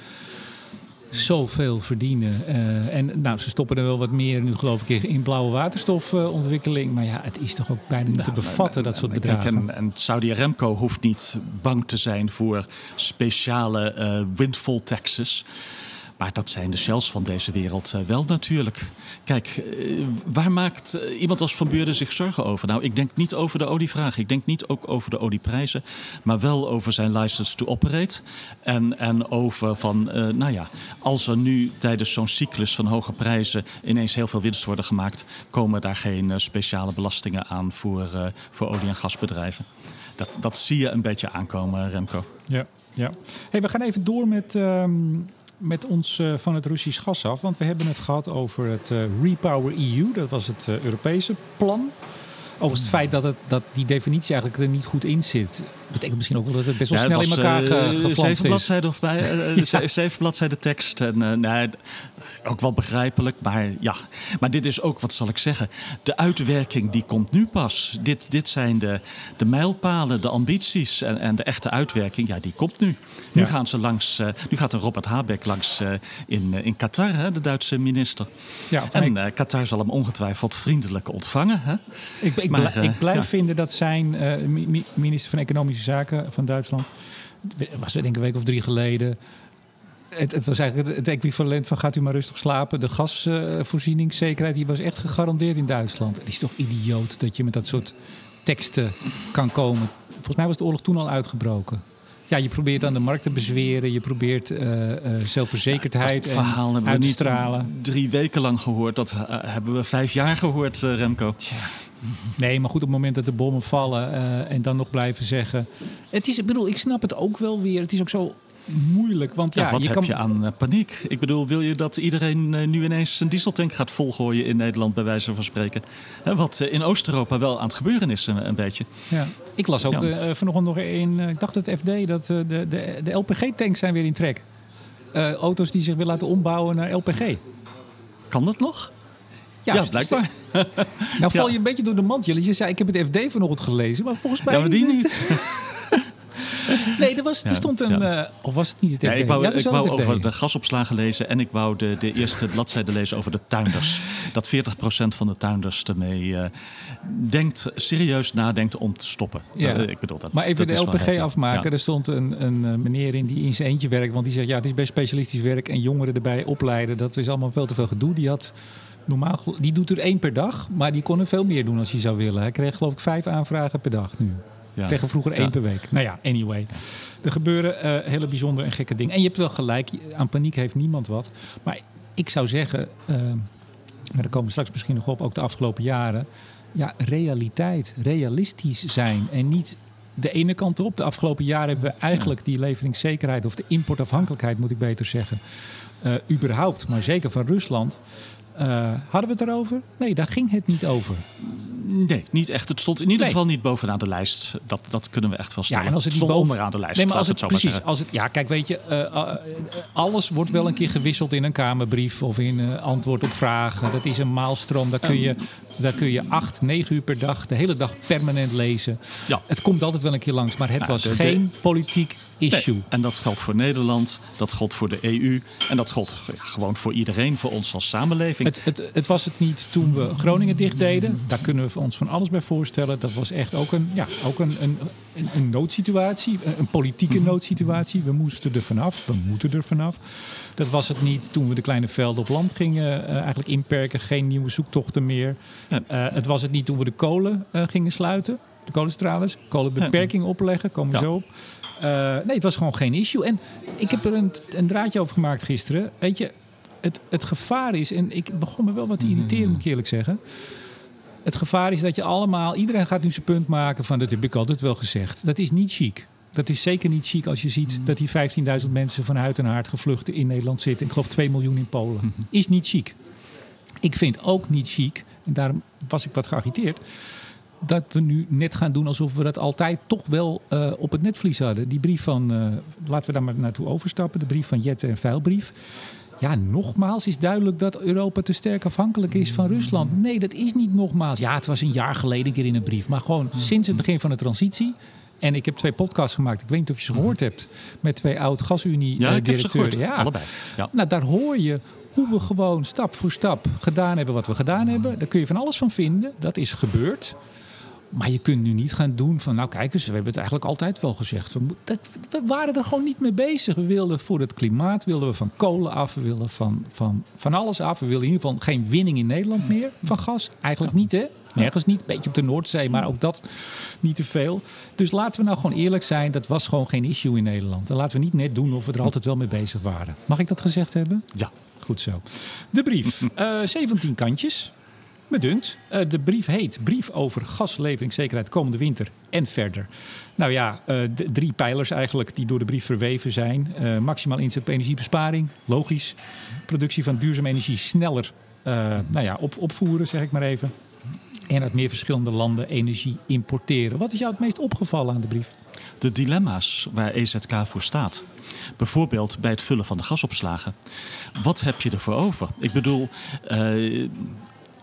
Speaker 1: zoveel verdienen. Uh, en nou, ze stoppen er wel wat meer nu, geloof ik, in blauwe waterstofontwikkeling. maar ja, het is toch ook bijna niet te nou, bevatten, dat soort bedragen.
Speaker 2: En, en Saudi Aramco hoeft niet bang te zijn voor speciale uh, windfall taxes. Maar dat zijn de shells van deze wereld uh, wel natuurlijk. Kijk, uh, waar maakt uh, iemand als Van Beurden zich zorgen over? Nou, ik denk niet over de olievraag. Ik denk niet ook over de olieprijzen. Maar wel over zijn license to operate. En, en over van, nou ja, als er nu tijdens zo'n cyclus van hoge prijzen ineens heel veel winst worden gemaakt, komen daar geen speciale belastingen aan voor, voor olie- en gasbedrijven. Dat, dat zie je een beetje aankomen, Remco.
Speaker 1: Ja. Ja. Hey, we gaan even door met um, met ons uh, van het Russisch gas af. Want we hebben het gehad over het uh, Repower EU. Dat was het uh, Europese plan. Overigens het feit dat, het, dat die definitie eigenlijk er niet goed in zit... betekent misschien ook wel dat het best wel snel in elkaar uh,
Speaker 2: zeven bladzijden of bij, uh, ja. Zeven bladzijden tekst. En, uh, nee, ook wel begrijpelijk, maar ja. Maar dit is ook, wat zal ik zeggen... de uitwerking die komt nu pas. Dit, dit zijn de, de mijlpalen, de ambities en, en de echte uitwerking. Ja, die komt nu. Nu, gaan ze langs, nu gaat een Robert Habeck langs in, in Qatar, hè, de Duitse minister. Ja, en ik... Qatar zal hem ongetwijfeld vriendelijk ontvangen. Hè?
Speaker 1: Ik, ik, maar, ik blijf vinden dat zijn minister van Economische Zaken van Duitsland. was denk ik een week of drie geleden. Het, het, was eigenlijk het equivalent van gaat u maar rustig slapen. De gasvoorzieningszekerheid die was echt gegarandeerd in Duitsland. Het is toch idioot dat je met dat soort teksten kan komen. Volgens mij was de oorlog toen al uitgebroken. Ja, je probeert aan de markt te bezweren. Je probeert uh, uh, zelfverzekerdheid ja, verhaal hebben we niet
Speaker 2: drie weken lang gehoord. Dat uh, hebben we vijf jaar gehoord, Remco. Tja.
Speaker 1: Nee, maar goed, op het moment dat de bommen vallen uh, en dan nog blijven zeggen. Het is, ik bedoel, ik snap het ook wel weer. Het is ook zo moeilijk. Want ja,
Speaker 2: ja wat
Speaker 1: je
Speaker 2: heb
Speaker 1: kan...
Speaker 2: je aan uh, paniek? Ik bedoel, wil je dat iedereen uh, nu ineens zijn dieseltank gaat volgooien in Nederland, bij wijze van spreken? wat in Oost-Europa wel aan het gebeuren is, een, een beetje.
Speaker 1: Ja. Ik las ook ja. vanochtend nog in, ik dacht het FD, dat de, de, de LPG-tanks zijn weer in trek. auto's die zich willen laten ombouwen naar LPG.
Speaker 2: Kan dat nog?
Speaker 1: Ja, ja nou val je een beetje door de mand, jullie. Je zei, ik heb het FD vanochtend gelezen, maar volgens mij...
Speaker 2: Ja, maar die niet.
Speaker 1: Nee, er, was, er stond een... Uh, of was het niet het
Speaker 2: ja, ik wou, ik wou over de gasopslagen lezen en ik wou de, de eerste bladzijde lezen over de tuinders. Dat 40% van de tuinders ermee uh, denkt, serieus nadenkt om te stoppen. Ja. Uh, ik bedoel dat.
Speaker 1: Maar even
Speaker 2: dat
Speaker 1: de LPG afmaken. Er stond een, een meneer in die in zijn eentje werkt. Want die zegt, ja, het is best specialistisch werk. En jongeren erbij opleiden, dat is allemaal veel te veel gedoe. Die had normaal, die doet er één per dag, maar die kon er veel meer doen als hij zou willen. Hij kreeg geloof ik vijf aanvragen per dag nu. Ja. Tegen vroeger één per week. Nou ja, anyway. Er gebeuren uh, hele bijzondere en gekke dingen. En je hebt wel gelijk, aan paniek heeft niemand wat. Maar ik zou zeggen, uh, maar daar komen we straks misschien nog op, ook de afgelopen jaren. Ja, realiteit, realistisch zijn en niet de ene kant op. De afgelopen jaren hebben we eigenlijk die leveringszekerheid, of de importafhankelijkheid moet ik beter zeggen, uh, überhaupt, maar zeker van Rusland. Uh, hadden we het erover? Nee, daar ging het niet over.
Speaker 2: Nee, niet echt. Het stond in ieder geval niet bovenaan de lijst. Dat, dat kunnen we echt wel stellen. Ja, en als het, het stond boven... onderaan de lijst.
Speaker 1: Nee, maar als het, het precies, als het, ja, kijk, weet je, uh, alles wordt wel een keer gewisseld in een kamerbrief of in uh, antwoord op vragen. Dat is een maalstroom. Daar kun je, daar kun je acht, negen uur per dag, de hele dag permanent lezen. Ja. Het komt altijd wel een keer langs, maar het nou, was geen politiek issue. Nee.
Speaker 2: En dat geldt voor Nederland, dat geldt voor de EU en dat geldt gewoon voor iedereen, voor ons als samenleving.
Speaker 1: Het, het, het was het niet toen we Groningen dicht deden. Daar kunnen we ons van alles bij voorstellen. Dat was echt ook een, ja, ook een, een, een noodsituatie, een politieke mhm. noodsituatie. We moesten er vanaf, we moeten er vanaf. Dat was het niet toen we de kleine velden op land gingen uh, eigenlijk inperken. Geen nieuwe zoektochten meer. Uh, het was het niet toen we de kolen uh, gingen sluiten. De kolenstralers. Kolenbeperking opleggen, komen we zo op. nee, het was gewoon geen issue. En ik heb er een, een draadje over gemaakt gisteren. Weet je, het, het gevaar is, en ik begon me wel wat te irriteren, moet ik eerlijk zeggen. Het gevaar is dat je allemaal, iedereen gaat nu zijn punt maken van dat heb ik altijd wel gezegd. Dat is niet chic. Dat is zeker niet chic als je ziet dat die 15.000 mensen van huid en haard gevluchten in Nederland zitten. Ik geloof 2 miljoen in Polen. Is niet chic. Ik vind ook niet chic, en daarom was ik wat geagiteerd, dat we nu net gaan doen alsof we dat altijd toch wel uh, op het netvlies hadden. Die brief van, uh, laten we daar maar naartoe overstappen, de brief van Jette en Veilbrief. Ja, nogmaals is duidelijk dat Europa te sterk afhankelijk is van Rusland. Nee, dat is niet nogmaals. Ja, het was een jaar geleden een keer in een brief. Maar gewoon sinds het begin van de transitie. En ik heb twee podcasts gemaakt. Ik weet niet of je ze gehoord hebt. Met twee oud gasunie-directeuren.
Speaker 2: Ja, allebei. Ja.
Speaker 1: Nou, daar hoor je hoe we gewoon stap voor stap gedaan hebben wat we gedaan hebben. Daar kun je van alles van vinden. Dat is gebeurd. Maar je kunt nu niet gaan doen van, nou kijk eens, we hebben het eigenlijk altijd wel gezegd. We, dat, we waren er gewoon niet mee bezig. We wilden voor het klimaat, wilden we van kolen af, we wilden van, van, van alles af. We wilden in ieder geval geen winning in Nederland meer van gas. Eigenlijk niet, hè? Nergens niet. Beetje op de Noordzee, maar ook dat niet te veel. Dus laten we nou gewoon eerlijk zijn. Dat was gewoon geen issue in Nederland. En laten we niet net doen of we er altijd wel mee bezig waren. Mag ik dat gezegd hebben?
Speaker 2: Ja.
Speaker 1: Goed zo. De brief. Uh, eh, 17 kantjes. Me dunkt. Uh, de brief heet Brief over gasleveringszekerheid komende winter en verder. Nou ja, uh, de drie pijlers eigenlijk die door de brief verweven zijn. Uh, maximaal inzet op energiebesparing, logisch. Productie van duurzame energie sneller nou ja, op, opvoeren, zeg ik maar even. En uit meer verschillende landen energie importeren. Wat is jou het meest opgevallen aan de brief?
Speaker 2: De dilemma's waar EZK voor staat. Bijvoorbeeld bij het vullen van de gasopslagen. Wat heb je ervoor over? Ik bedoel,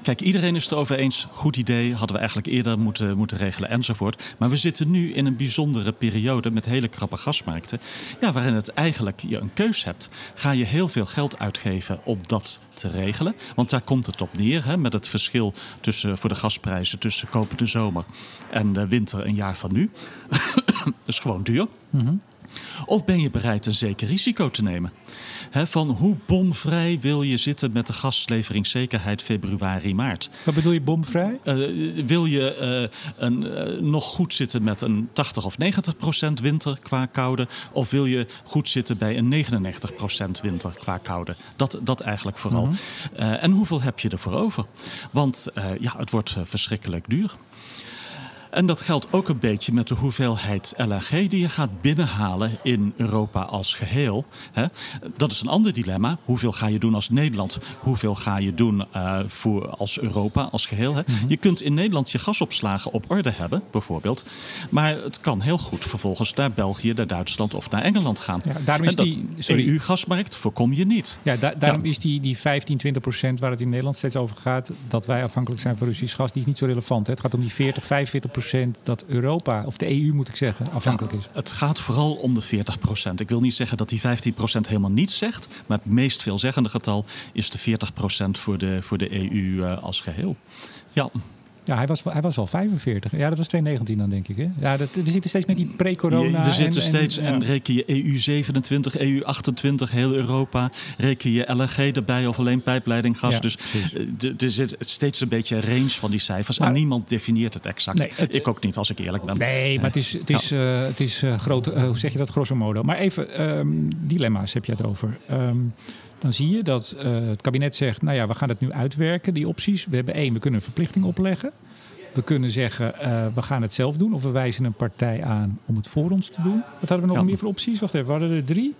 Speaker 2: Kijk, iedereen is het erover eens. Goed idee, hadden we eigenlijk eerder moeten, moeten regelen enzovoort. Maar we zitten nu in een bijzondere periode met hele krappe gasmarkten. Ja, waarin het eigenlijk je een keus hebt. Ga je heel veel geld uitgeven om dat te regelen? Want daar komt het op neer, hè, met het verschil tussen, voor de gasprijzen tussen komende zomer en de winter een jaar van nu. dat is gewoon duur. Mm of ben je bereid een zeker risico te nemen? van hoe bomvrij wil je zitten met de gasleveringszekerheid februari, maart?
Speaker 1: Wat bedoel je bomvrij?
Speaker 2: Uh, wil je uh, een, uh, nog goed zitten met een 80 of 90 procent winter qua koude? Of wil je goed zitten bij een 99 procent winter qua koude? Dat, dat eigenlijk vooral. Mm -hmm. en hoeveel heb je ervoor over? Want ja, het wordt verschrikkelijk duur. En dat geldt ook een beetje met de hoeveelheid LNG die je gaat binnenhalen in Europa als geheel. Dat is een ander dilemma. Hoeveel ga je doen als Nederland? Hoeveel ga je doen uh, voor als Europa als geheel? Mhm. Je kunt in Nederland je gasopslagen op orde hebben, bijvoorbeeld. Maar het kan heel goed vervolgens naar België, naar Duitsland of naar Engeland gaan. Ja, daarom is die EU-gasmarkt voorkom je niet.
Speaker 1: Ja, daarom is die, die 15, 20 procent waar het in Nederland steeds over gaat, dat wij afhankelijk zijn van Russisch gas, die is niet zo relevant. Hè? Het gaat om die 40, 45 procent 40% dat Europa, of de EU moet ik zeggen, afhankelijk is.
Speaker 2: Het gaat vooral om de 40%. Ik wil niet zeggen dat die 15% helemaal niets zegt. Maar het meest veelzeggende getal is de 40% voor de, voor de EU uh, als geheel. Ja.
Speaker 1: Ja, hij was, hij was wel 45. Ja, dat was 2019 dan, denk ik. Hè? Ja, dat, we zitten steeds met die pre-corona.
Speaker 2: Er zitten en, steeds, en, reken je EU27, EU28, heel Europa. Reken je LNG erbij of alleen pijpleidinggas. Ja, dus eh, er zit steeds een beetje range van die cijfers. en niemand definieert het exact. Nee, het, ik ook niet, als ik eerlijk ben.
Speaker 1: Nee, maar het is, het is, uh, het is uh, grote, uh, hoe zeg je dat, grosso modo. Maar even, um, dilemma's heb je het over. Um, dan zie je dat uh, het kabinet zegt: Nou ja, we gaan het nu uitwerken, die opties. We hebben één, we kunnen een verplichting opleggen. We kunnen zeggen: uh, we gaan het zelf doen. Of we wijzen een partij aan om het voor ons te doen. Wat hadden we nog ja. meer voor opties? Wacht even, we hadden er drie.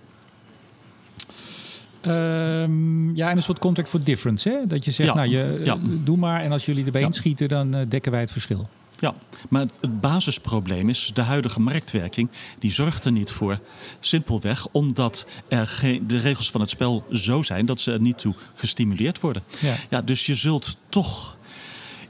Speaker 1: Um, ja, en een soort contract for difference. Hè? Dat je zegt, ja. nou, je, ja. doe maar. En als jullie erbij ja. schieten, dan uh, dekken wij het verschil.
Speaker 2: Ja, maar het, basisprobleem is de huidige marktwerking. Die zorgt er niet voor. Simpelweg omdat er geen, de regels van het spel zo zijn dat ze er niet toe gestimuleerd worden. Ja. ja dus je zult toch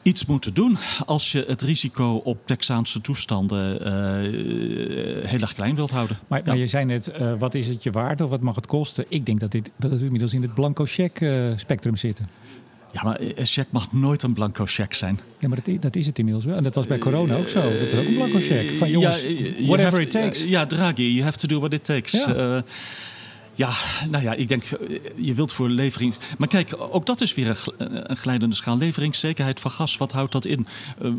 Speaker 2: iets moeten doen als je het risico op Texaanse toestanden uh, heel erg klein wilt houden.
Speaker 1: Maar, ja. maar je zei net, uh, wat is het je waard of wat mag het kosten? Ik denk dat dit dat we inmiddels in het blanco cheque spectrum zitten.
Speaker 2: Ja, maar een cheque mag nooit een blanco cheque zijn.
Speaker 1: Ja, maar dat, dat, is het inmiddels wel. En dat was bij corona ook zo. Dat was ook een blanco cheque. Van jongens, ja, whatever
Speaker 2: have,
Speaker 1: it takes.
Speaker 2: Ja, Draghi, you have to do what it takes. Ja. Ja, nou ja, ik denk, je wilt voor levering. Maar kijk, ook dat is weer een, glijdende schaal. Leveringszekerheid van gas, wat houdt dat in? Uh,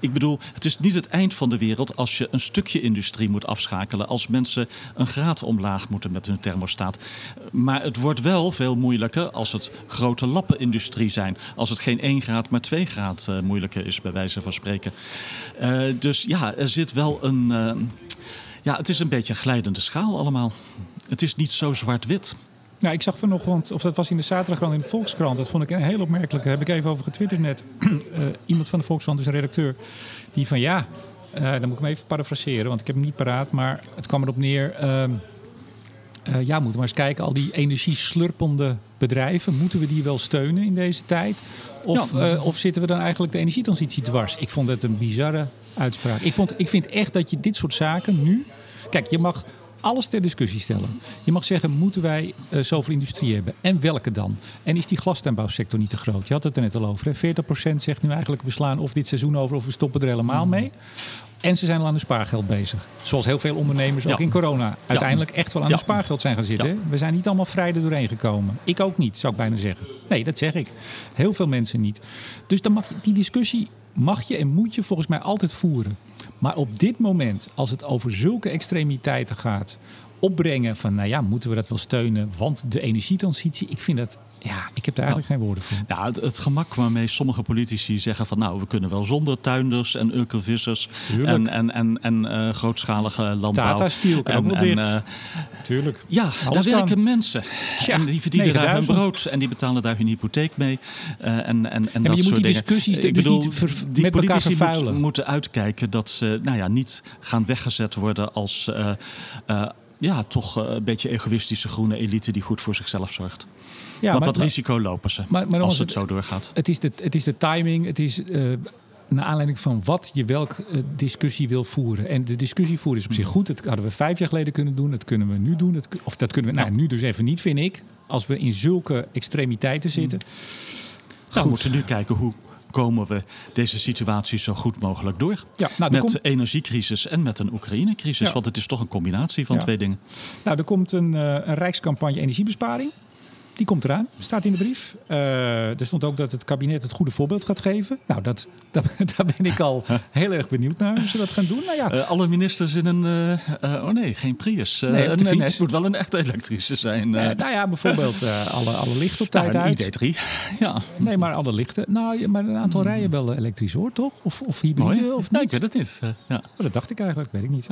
Speaker 2: ik bedoel, het is niet het eind van de wereld als je een stukje industrie moet afschakelen. Als mensen een graad omlaag moeten met hun thermostaat. Maar het wordt wel veel moeilijker als het grote lappenindustrie zijn. Als het geen 1 graad, maar 2 graad uh, moeilijker is, bij wijze van spreken. Dus ja, er zit wel een. ja, het is een beetje een glijdende schaal allemaal. Het is niet zo zwart-wit.
Speaker 1: Nou, ik zag vanochtend, of dat was in de zaterdag in de Volkskrant. Dat vond ik een heel opmerkelijke. Daar heb ik even over getwitterd net. uh, iemand van de Volkskrant, dus een redacteur, die van ja, uh, dan moet ik hem even parafraseren, want ik heb hem niet paraat. Maar het kwam erop neer. Uh, uh, ja, moeten we maar eens kijken. Al die energieslurpende bedrijven, moeten we die wel steunen in deze tijd? Of, ja. of zitten we dan eigenlijk de energietransitie dwars? Ik vond het een bizarre uitspraak. Ik, vond, ik vind echt dat je dit soort zaken nu. Kijk, je mag alles ter discussie stellen. Je mag zeggen, moeten wij uh, zoveel industrie hebben? En welke dan? En is die glastuinbouwsector niet te groot? Je had het er net al over. Hè? 40% zegt nu eigenlijk, we slaan of dit seizoen over of we stoppen er helemaal mee. En ze zijn al aan de spaargeld bezig. Zoals heel veel ondernemers, ja. ook in corona, uiteindelijk echt wel aan ja. de spaargeld zijn gaan zitten. Ja. We zijn niet allemaal vrij er doorheen gekomen. Ik ook niet, zou ik bijna zeggen. Nee, dat zeg ik. Heel veel mensen niet. Dus dan mag, die discussie mag je en moet je volgens mij altijd voeren. Maar op dit moment, als het over zulke extremiteiten gaat, opbrengen van, nou ja, moeten we dat wel steunen, want de energietransitie, ik vind dat ja, ik heb daar eigenlijk geen woorden voor.
Speaker 2: Ja, het, het, gemak waarmee sommige politici zeggen van nou, we kunnen wel zonder tuinders en ulkevissers en, en, en, en uh, grootschalige landbouw.
Speaker 1: Tata Steel kan ook wel dicht. Uh,
Speaker 2: Tuurlijk. Ja, Alles daar werken kan. mensen. Tja, en die verdienen 9000. daar hun brood en die betalen daar hun hypotheek mee. Uh, en en, en
Speaker 1: ja,
Speaker 2: dat
Speaker 1: je
Speaker 2: soort
Speaker 1: moet die
Speaker 2: dingen.
Speaker 1: discussies
Speaker 2: ik
Speaker 1: dus
Speaker 2: bedoel,
Speaker 1: niet ver,
Speaker 2: die
Speaker 1: met
Speaker 2: politici
Speaker 1: elkaar vervuilen.
Speaker 2: Moet, moeten uitkijken dat ze nou ja, niet gaan weggezet worden als ja, toch een beetje egoïstische groene elite die goed voor zichzelf zorgt. Ja, Want maar, dat risico lopen ze maar, maar als het, het zo doorgaat.
Speaker 1: Het is de, het is de timing, het is uh, naar aanleiding van wat je welke uh, discussie wil voeren. En de discussie voeren is op zich goed. Dat hadden we vijf jaar geleden kunnen doen. Dat kunnen we nu doen. Dat, of dat kunnen we nou, nu dus even niet, vind ik. Als we in zulke extremiteiten zitten.
Speaker 2: Nou, we moeten nu kijken hoe komen we deze situatie zo goed mogelijk door.
Speaker 1: Ja,
Speaker 2: nou, met komt... energiecrisis en met een Oekraïne-crisis. Ja. Want het is toch een combinatie van
Speaker 1: ja.
Speaker 2: twee dingen.
Speaker 1: Nou, er komt een, uh, een rijkscampagne energiebesparing. Die komt eraan, staat in de brief. Uh, er stond ook dat het kabinet het goede voorbeeld gaat geven. Nou, dat, dat, daar ben ik al heel erg benieuwd naar hoe ze dat gaan doen. Nou ja.
Speaker 2: uh, alle ministers in een... Uh, oh nee, geen Prius.
Speaker 1: Nee,
Speaker 2: nee, nee, het moet wel een echte elektrische zijn.
Speaker 1: nou ja, bijvoorbeeld alle, alle lichten op tijd
Speaker 2: nou,
Speaker 1: uit.
Speaker 2: ID3, ja.
Speaker 1: Nee, maar alle lichten. Nou, maar een aantal mm. rijden wel elektrisch hoor, toch? Of, of hybride,
Speaker 2: Mooi.
Speaker 1: of niet?
Speaker 2: Nee, ik weet het niet. ja.
Speaker 1: Oh, dat dacht ik eigenlijk, weet ik niet.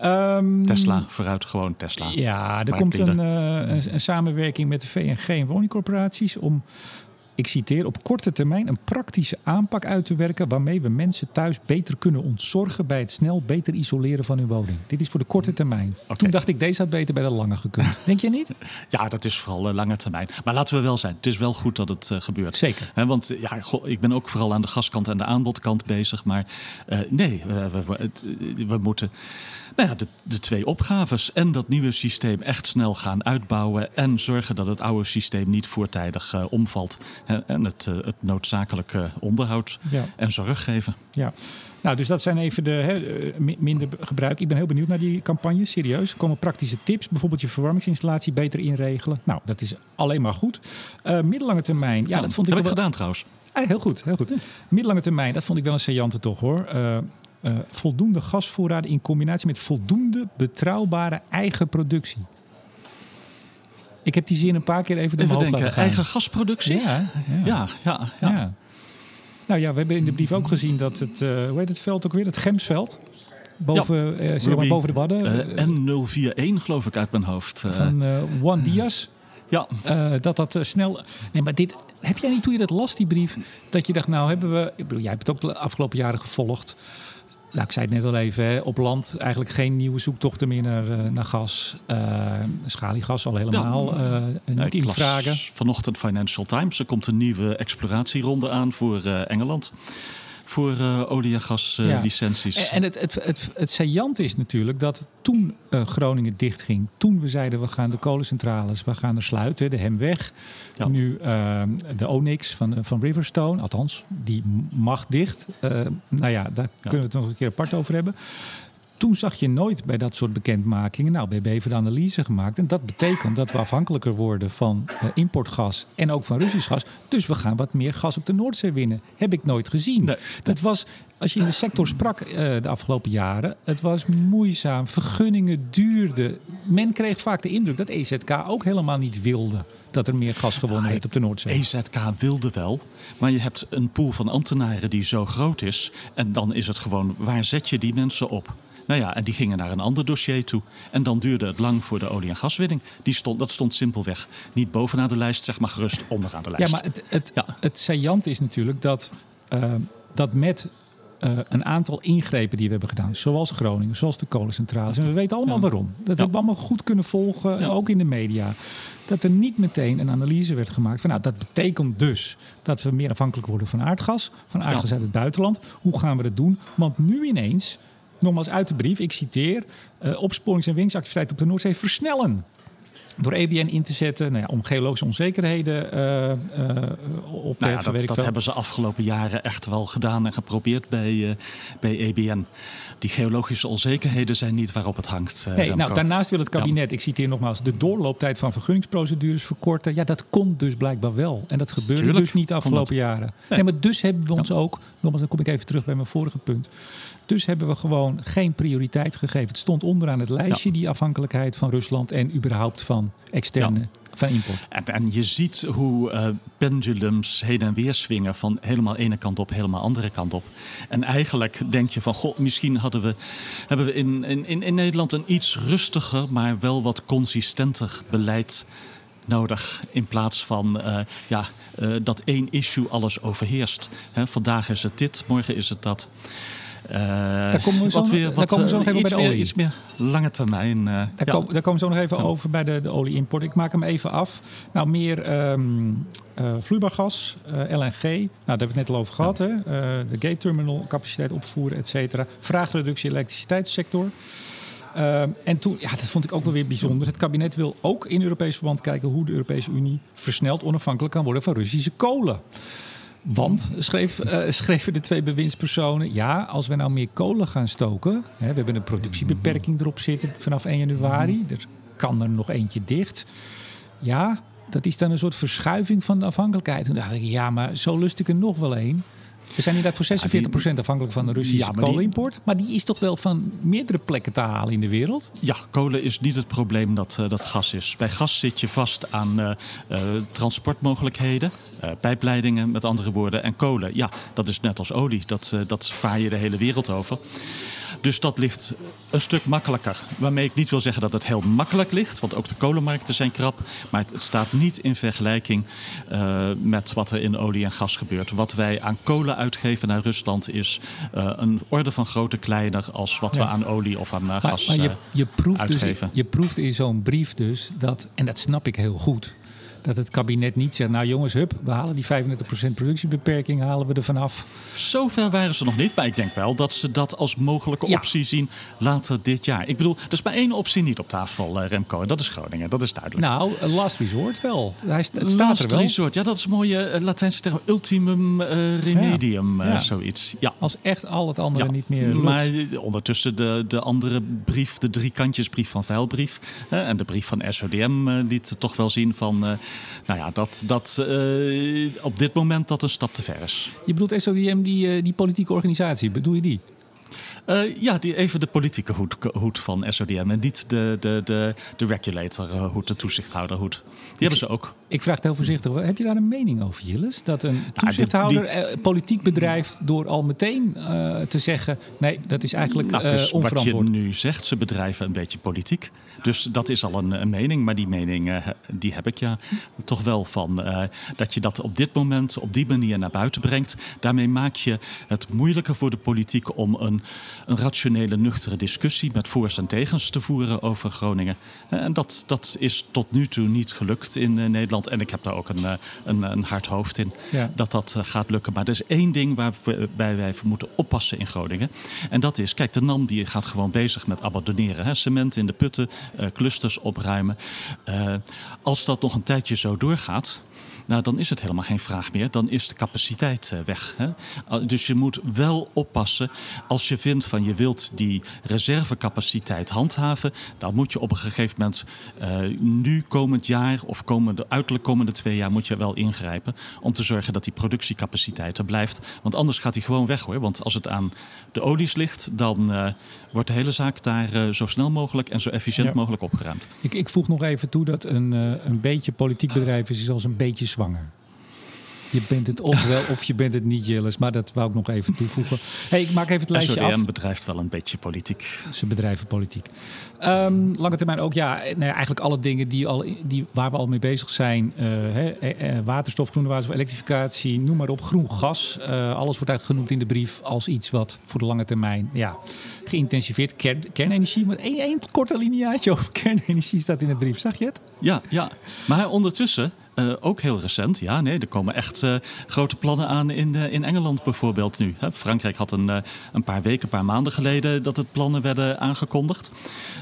Speaker 2: Ja. Um, Tesla, vooruit gewoon Tesla.
Speaker 1: Ja, er komt een, een, een samenwerking met de VNG en woningcorporaties om ik citeer, op korte termijn een praktische aanpak uit te werken waarmee we mensen thuis beter kunnen ontzorgen bij het snel beter isoleren van hun woning. Dit is voor de korte termijn. Toen dacht ik, deze had beter bij de lange gekund. Denk je niet?
Speaker 2: Ja, dat is vooral uh, lange termijn. Maar laten we wel zijn, het is wel goed dat het uh, gebeurt.
Speaker 1: Zeker.
Speaker 2: He, want ja, goh, ik ben ook vooral aan de gaskant en de aanbodkant bezig. Maar uh, nee, we, we, we, moeten nou ja, de, de twee opgaves en dat nieuwe systeem echt snel gaan uitbouwen. En zorgen dat het oude systeem niet voortijdig omvalt. En het, het noodzakelijke onderhoud
Speaker 1: ja.
Speaker 2: en zorg geven.
Speaker 1: Ja. Nou, dus dat zijn even de he, minder gebruik. Ik ben heel benieuwd naar die campagne. Serieus. Er komen praktische tips. Bijvoorbeeld je verwarmingsinstallatie beter inregelen. Nou, dat is alleen maar goed. Uh, middellange termijn. Ja, dat vond
Speaker 2: heb
Speaker 1: ik
Speaker 2: ik
Speaker 1: wel...
Speaker 2: gedaan trouwens.
Speaker 1: Ah, heel goed, heel goed. Middellange termijn, dat vond ik wel een saillante toch hoor. Uh, uh, voldoende gasvoorraden in combinatie met voldoende betrouwbare eigen productie. Ik heb die zin een paar keer even door
Speaker 2: Even
Speaker 1: mijn hoofd
Speaker 2: denken,
Speaker 1: laten gaan.
Speaker 2: eigen gasproductie?
Speaker 1: Ja, ja.
Speaker 2: ja, ja. ja.
Speaker 1: Nou ja, we hebben in de brief ook gezien dat het, uh, hoe heet het veld ook weer? Het Gemsveld. Boven, uh, zeg maar boven de Wadden.
Speaker 2: Uh, N041 geloof ik uit mijn hoofd.
Speaker 1: Van Juan Diaz.
Speaker 2: Ja.
Speaker 1: dat dat snel... Nee, maar dit... Heb jij niet toen je dat las, die brief, dat je dacht, nou hebben we... Ik bedoel, jij hebt het ook de afgelopen jaren gevolgd. Nou, ik zei het net al even, hè, op land eigenlijk geen nieuwe zoektochten meer naar, uh, naar gas. Uh, schaliegas al helemaal ja. uh, niet in vragen.
Speaker 2: Vanochtend Financial Times, er komt een nieuwe exploratieronde aan voor Engeland. Voor uh, olie- en gaslicenties.
Speaker 1: Ja. En, het, het, het, het saillant is natuurlijk dat toen uh, Groningen dichtging, toen we zeiden we gaan de kolencentrales, we gaan er sluiten, de Hemweg. Ja. Nu uh, de Onyx van, van Riverstone, althans, die mag dicht. nou ja, daar ja. kunnen we het nog een keer apart over hebben. Toen zag je nooit bij dat soort bekendmakingen. Nou, we hebben even de analyse gemaakt. En dat betekent dat we afhankelijker worden van uh, importgas en ook van Russisch gas. Dus we gaan wat meer gas op de Noordzee winnen. Heb ik nooit gezien. Nee, dat was, als je in de sector sprak uh, de afgelopen jaren, het was moeizaam. Vergunningen duurden. Men kreeg vaak de indruk dat EZK ook helemaal niet wilde dat er meer gas gewonnen werd op de Noordzee.
Speaker 2: EZK wilde wel, maar je hebt een pool van ambtenaren die zo groot is. En dan is het gewoon, waar zet je die mensen op? Nou ja, en die gingen naar een ander dossier toe. En dan duurde het lang voor de olie- en gaswinning. Die stond, dat stond simpelweg niet bovenaan de lijst, zeg maar gerust onderaan de lijst.
Speaker 1: Ja, maar het, het, ja. het saillant is natuurlijk dat, uh, dat met uh, een aantal ingrepen die we hebben gedaan, zoals Groningen, zoals de kolencentrales. En we weten allemaal ja. waarom. Dat ja. hebben we allemaal goed kunnen volgen, ja. ook in de media. Dat er niet meteen een analyse werd gemaakt van, nou, dat betekent dus dat we meer afhankelijk worden van aardgas, van aardgas uit het buitenland. Hoe gaan we dat doen? Want nu ineens nogmaals uit de brief, ik citeer, uh, opsporings- en winningsactiviteit op de Noordzee versnellen. Door EBN in te zetten nou ja, om geologische onzekerheden uh, uh, op te
Speaker 2: nou ja, dat, dat hebben ze afgelopen jaren echt wel gedaan en geprobeerd bij, uh, bij EBN. Die geologische onzekerheden zijn niet waarop het hangt.
Speaker 1: nee, nou, daarnaast wil het kabinet, ja. ik citeer nogmaals, de doorlooptijd van vergunningsprocedures verkorten. Ja, dat kon dus blijkbaar wel. En dat gebeurde
Speaker 2: Tuurlijk,
Speaker 1: dus niet de afgelopen jaren. Nee. nee. maar dus hebben we ons ook, nogmaals, dan kom ik even terug bij mijn vorige punt. Dus hebben we gewoon geen prioriteit gegeven. Het stond onderaan het lijstje, die afhankelijkheid van Rusland en überhaupt van externe. Ja. Van import.
Speaker 2: En, en, je ziet hoe uh, pendulums heen en weer swingen van helemaal ene kant op, helemaal andere kant op. En eigenlijk denk je van, goh, misschien hadden we, hebben we in, in, in Nederland een iets rustiger, maar wel wat consistenter beleid nodig. In plaats van uh, ja, uh, dat één issue alles overheerst. He, vandaag is het dit, morgen is het dat.
Speaker 1: Uh, daar komen we zo, wat weer, wat, daar komen we zo nog even
Speaker 2: iets
Speaker 1: bij de olie.
Speaker 2: Meer, iets meer lange termijn. Uh,
Speaker 1: daar,
Speaker 2: ja.
Speaker 1: kom, daar komen we zo nog even over bij de, de olie-import. Ik maak hem even af. Nou, meer um, uh, vloeibaar gas, LNG. Nou, daar hebben we het net al over gehad. Hè? de gate terminal, capaciteit opvoeren, et cetera. Vraagreductie elektriciteitssector. Uh, en toen, ja, dat vond ik ook wel weer bijzonder. Het kabinet wil ook in Europees verband kijken hoe de Europese Unie versneld onafhankelijk kan worden van Russische kolen. Want, schreef, uh, schreven de twee bewindspersonen, ja, als we nou meer kolen gaan stoken, hè, we hebben een productiebeperking erop zitten vanaf 1 januari, er kan er nog eentje dicht. Ja, dat is dan een soort verschuiving van de afhankelijkheid. Toen dacht ik, ja, maar zo lust ik er nog wel een. We zijn inderdaad voor 46% afhankelijk van de Russische ja, kolimport. Die... Maar die is toch wel van meerdere plekken te halen in de wereld?
Speaker 2: Ja, kolen is niet het probleem dat, uh, dat gas is. Bij gas zit je vast aan uh, uh, transportmogelijkheden, pijpleidingen met andere woorden. En kolen, ja, dat is net als olie. Dat, dat vaar je de hele wereld over. Dus dat ligt een stuk makkelijker. Waarmee ik niet wil zeggen dat het heel makkelijk ligt, want ook de kolenmarkten zijn krap. Maar het, staat niet in vergelijking uh, met wat er in olie en gas gebeurt. Wat wij aan kolen uitgeven naar Rusland is uh, een orde van grootte kleiner als wat we aan olie of aan uh, gas maar je,
Speaker 1: je proeft
Speaker 2: dus uitgeven.
Speaker 1: Dus, je proeft in zo'n brief dus dat, en dat snap ik heel goed dat het kabinet niet zegt, nou jongens, hup, we halen die 35% productiebeperking, halen we er vanaf.
Speaker 2: Zover waren ze nog niet, maar ik denk wel dat ze dat als mogelijke optie zien later dit jaar. Ik bedoel, er is maar één optie niet op tafel, uh, Remco, en dat is Groningen, dat is duidelijk.
Speaker 1: Nou, last resort wel. Hij, het staat
Speaker 2: last
Speaker 1: er wel.
Speaker 2: resort, ja, dat is een mooie uh, Latijnse term, ultimum uh, remedium, ja. zoiets. Ja.
Speaker 1: Als echt al het andere niet meer lukt.
Speaker 2: Maar ondertussen de, de andere brief, de drie kantjesbrief van Veilbrief en de brief van SODM liet toch wel zien van nou ja, dat, dat uh, op dit moment dat een stap te ver is.
Speaker 1: Je bedoelt SODM, die, uh, die politieke organisatie, bedoel je die?
Speaker 2: Uh, ja, die, even de politieke hoed, hoed van SODM en niet de, de, de, de regulator-hoed, de toezichthouderhoed. Die hebben ze ook.
Speaker 1: Ik vraag het heel voorzichtig. Heb je daar een mening over, Jilles? Dat een nou, toezichthouder nou, die... politiek bedrijft door al meteen uh, te zeggen... nee, dat is eigenlijk nou, dus uh.
Speaker 2: Wat je nu zegt, ze bedrijven een beetje politiek. Dus dat is al een, een mening. Maar die mening, uh, die heb ik ja toch wel van. dat je dat op dit moment op die manier naar buiten brengt. Daarmee maak je het moeilijker voor de politiek om een, een rationele, nuchtere discussie... met voor's en tegens te voeren over Groningen. En dat, dat is tot nu toe niet gelukt in Nederland. En ik heb daar ook een, een, een hard hoofd in ja. dat dat gaat lukken. Maar er is één ding waarbij wij moeten oppassen in Groningen. En dat is, kijk, de NAM die gaat gewoon bezig met abandoneren. Hè? Cement in de putten, uh, clusters opruimen. Als dat nog een tijdje zo doorgaat nou, dan is het helemaal geen vraag meer. Dan is de capaciteit uh, weg. Hè? Dus je moet wel oppassen. Als je vindt van je wilt die reservecapaciteit handhaven, dan moet je op een gegeven moment uh, nu komend jaar of komende, uiterlijk komende twee jaar moet je wel ingrijpen om te zorgen dat die productiecapaciteit er blijft. Want anders gaat die gewoon weg hoor. Want als het aan de olies ligt, dan uh, wordt de hele zaak daar zo snel mogelijk en zo efficiënt ja. mogelijk opgeruimd.
Speaker 1: Ik, ik voeg nog even toe dat een, een beetje politiek bedrijf is als een beetje zwanger. Je bent het of wel of je bent het niet, Jillis. Maar dat wou ik nog even toevoegen. Hey, ik maak even het lijstje
Speaker 2: SODM
Speaker 1: af.
Speaker 2: bedrijft wel een beetje politiek.
Speaker 1: Ze bedrijven politiek. Um, lange termijn ook, ja, nee, eigenlijk alle dingen die al, die, waar we al mee bezig zijn. Uh, hè, waterstof, groene waterstof, elektrificatie, noem maar op. Groen gas. Uh, alles wordt eigenlijk genoemd in de brief als iets wat voor de lange termijn ja, geïntensiveerd. Kern, kernenergie, maar één, één korte lineaatje over kernenergie staat in de brief. Zag je het?
Speaker 2: Ja, ja. maar ondertussen uh, ook heel recent. Ja, nee, er komen echt uh, grote plannen aan in, uh, in Engeland bijvoorbeeld nu. Hè. Frankrijk had een, een paar weken, een paar maanden geleden dat het plannen werden aangekondigd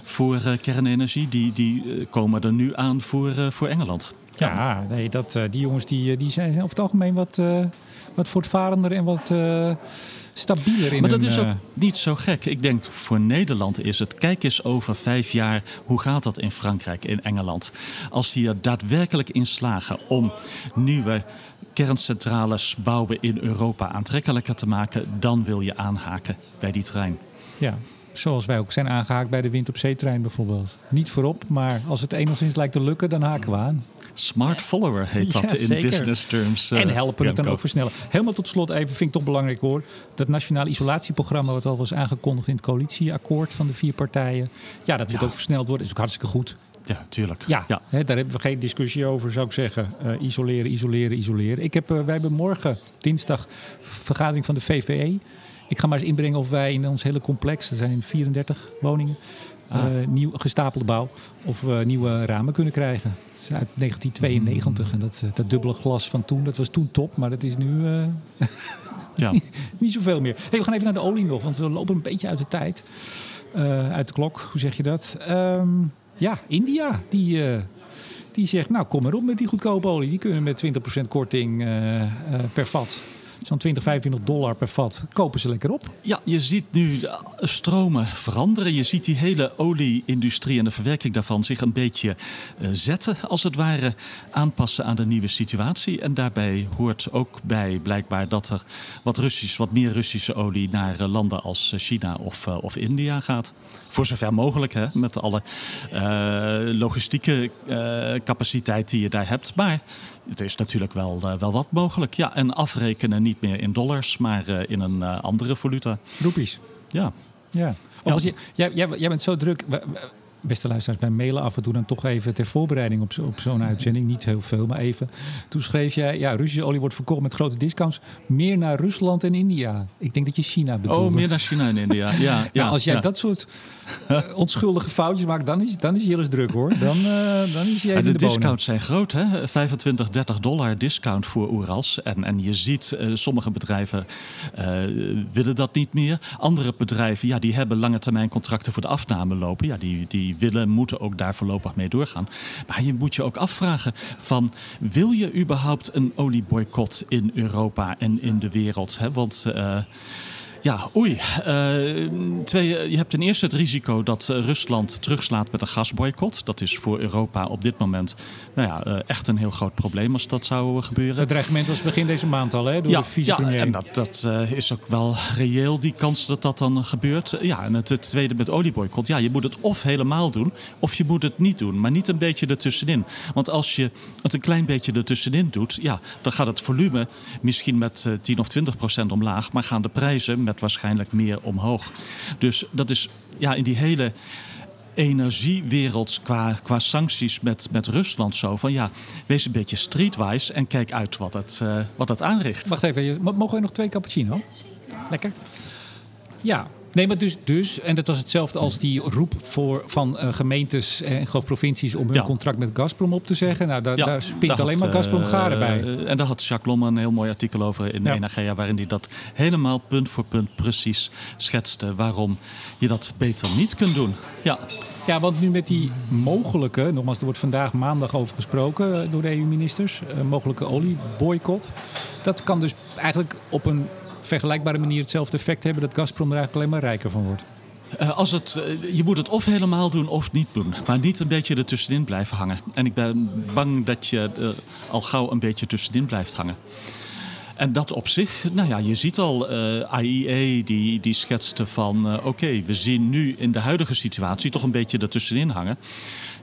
Speaker 2: voor kernenergie. Die, die komen er nu aan voor, voor Engeland.
Speaker 1: Ja, ja nee, dat, die jongens die, die zijn over het algemeen wat, wat voortvarender en wat stabieler in
Speaker 2: Maar dat is
Speaker 1: ook
Speaker 2: uh... niet zo gek. Ik denk voor Nederland is het, kijk eens over vijf jaar, hoe gaat dat in Frankrijk, in Engeland? Als die er daadwerkelijk in slagen om nieuwe kerncentrales bouwen in Europa aantrekkelijker te maken, dan wil je aanhaken bij die trein.
Speaker 1: Ja, Zoals wij ook zijn aangehaakt bij de wind op zeetrein bijvoorbeeld. Niet voorop, maar als het enigszins lijkt te lukken, dan haken we aan.
Speaker 2: Smart follower heet dat in business terms.
Speaker 1: Uh, en helpen het dan ook versnellen. Helemaal tot slot even, vind ik toch belangrijk hoor. Dat nationale isolatieprogramma, wat al was aangekondigd in het coalitieakkoord van de vier partijen. Ja, dat moet ja. ook versneld worden. Is ook hartstikke goed.
Speaker 2: Ja, tuurlijk.
Speaker 1: Ja, ja. Hè, daar hebben we geen discussie over, zou ik zeggen. Uh, isoleren, isoleren, isoleren. Ik heb, uh, wij hebben morgen, dinsdag, vergadering van de VVE. Ik ga maar eens inbrengen of wij in ons hele complex, er zijn 34 woningen, ah. uh, nieuw gestapelde bouw, of we nieuwe ramen kunnen krijgen. Het is uit 1992 mm. en dat, dat dubbele glas van toen, dat was toen top, maar dat is nu uh, ja. niet, niet, zoveel meer. Hey, we gaan even naar de olie nog, want we lopen een beetje uit de tijd. Uit de klok, hoe zeg je dat? Um, ja, India, die, die zegt, nou kom maar op met die goedkope olie. Die kunnen met 20% korting per vat zo'n 20, 25 dollar per vat, kopen ze lekker op.
Speaker 2: Ja, je ziet nu stromen veranderen. Je ziet die hele olie-industrie en de verwerking daarvan zich een beetje uh, zetten, als het ware, aanpassen aan de nieuwe situatie. En daarbij hoort ook bij blijkbaar dat er wat, Russisch, wat meer Russische olie naar uh, landen als China of, of India gaat. Voor zover mogelijk, hè, met alle logistieke capaciteit die je daar hebt. Maar het is natuurlijk wel, uh, wel wat mogelijk. Ja, en afrekenen niet meer in dollars, maar uh, in een uh, andere valuta.
Speaker 1: Roepies.
Speaker 2: Ja.
Speaker 1: Ja. Jij bent zo druk. Beste luisteraars, wij mailen af en toe dan toch even ter voorbereiding op, op zo'n uitzending. Niet heel veel, maar even. Toen schreef jij, ja, Russische olie wordt verkocht met grote discounts. Meer naar Rusland en India. Ik denk dat je China bedoelt.
Speaker 2: Oh, meer naar China en India, ja.
Speaker 1: Nou, ja als jij dat soort uh, onschuldige foutjes maakt, dan is, dan is Jillis druk hoor. Dan, uh, dan is hij even
Speaker 2: de,
Speaker 1: de
Speaker 2: discounts zijn groot, hè? 25, 30 dollar discount voor Oerals. En, en je ziet, uh, sommige bedrijven willen dat niet meer. Andere bedrijven, ja, die hebben lange termijn contracten voor de afname lopen. Ja, die, die willen, moeten ook daar voorlopig mee doorgaan. Maar je moet je ook afvragen van, wil je überhaupt een olieboycott in Europa en in de wereld? Hè? Want... Uh, ja, oei. Uh, twee, je hebt ten eerste het risico dat uh, Rusland terugslaat met een gasboycott. Dat is voor Europa op dit moment nou ja, echt een heel groot probleem als dat zou gebeuren.
Speaker 1: Het dreigement was begin deze maand al, hè, door
Speaker 2: ja,
Speaker 1: de vicepremier.
Speaker 2: Ja, en dat, dat is ook wel reëel, die kans dat dat dan gebeurt. Ja, en het, het, tweede met olieboycott. Ja, je moet het of helemaal doen, of je moet het niet doen. Maar niet een beetje ertussenin. Want als je het een klein beetje ertussenin doet... ja, dan gaat het volume misschien met 10 of 20 procent omlaag... maar gaan de prijzen met waarschijnlijk meer omhoog. Dus dat is ja, in die hele energiewereld qua, qua sancties met, met Rusland zo. Van ja, wees een beetje streetwise en kijk uit wat het, uh, wat het aanricht.
Speaker 1: Wacht even, mogen we nog twee cappuccino? Lekker. Ja, Nee, maar dus, dus, en dat was hetzelfde als die roep voor, van uh, gemeentes en geloof provincies om hun ja. contract met Gazprom op te zeggen. Nou, daar, ja, daar spint alleen had, maar Gazprom garen uh, bij.
Speaker 2: Uh, en daar had Jacques Lomme een heel mooi artikel over in ja. Energia, waarin hij dat helemaal punt voor punt precies schetste. Waarom je dat beter niet kunt doen. Ja.
Speaker 1: Ja, want nu met die mogelijke, nogmaals, er wordt vandaag maandag over gesproken door de EU-ministers, mogelijke olieboycott. Dat kan dus eigenlijk op een vergelijkbare manier hetzelfde effect hebben dat Gazprom er eigenlijk alleen maar rijker van wordt?
Speaker 2: Uh, als het, uh, je moet het of helemaal doen of niet doen. Maar niet een beetje ertussenin blijven hangen. En ik ben bang dat je uh, al gauw een beetje tussenin blijft hangen. En dat op zich, nou ja, je ziet al, IEA die, die schetste van... oké, we zien nu in de huidige situatie toch een beetje ertussenin hangen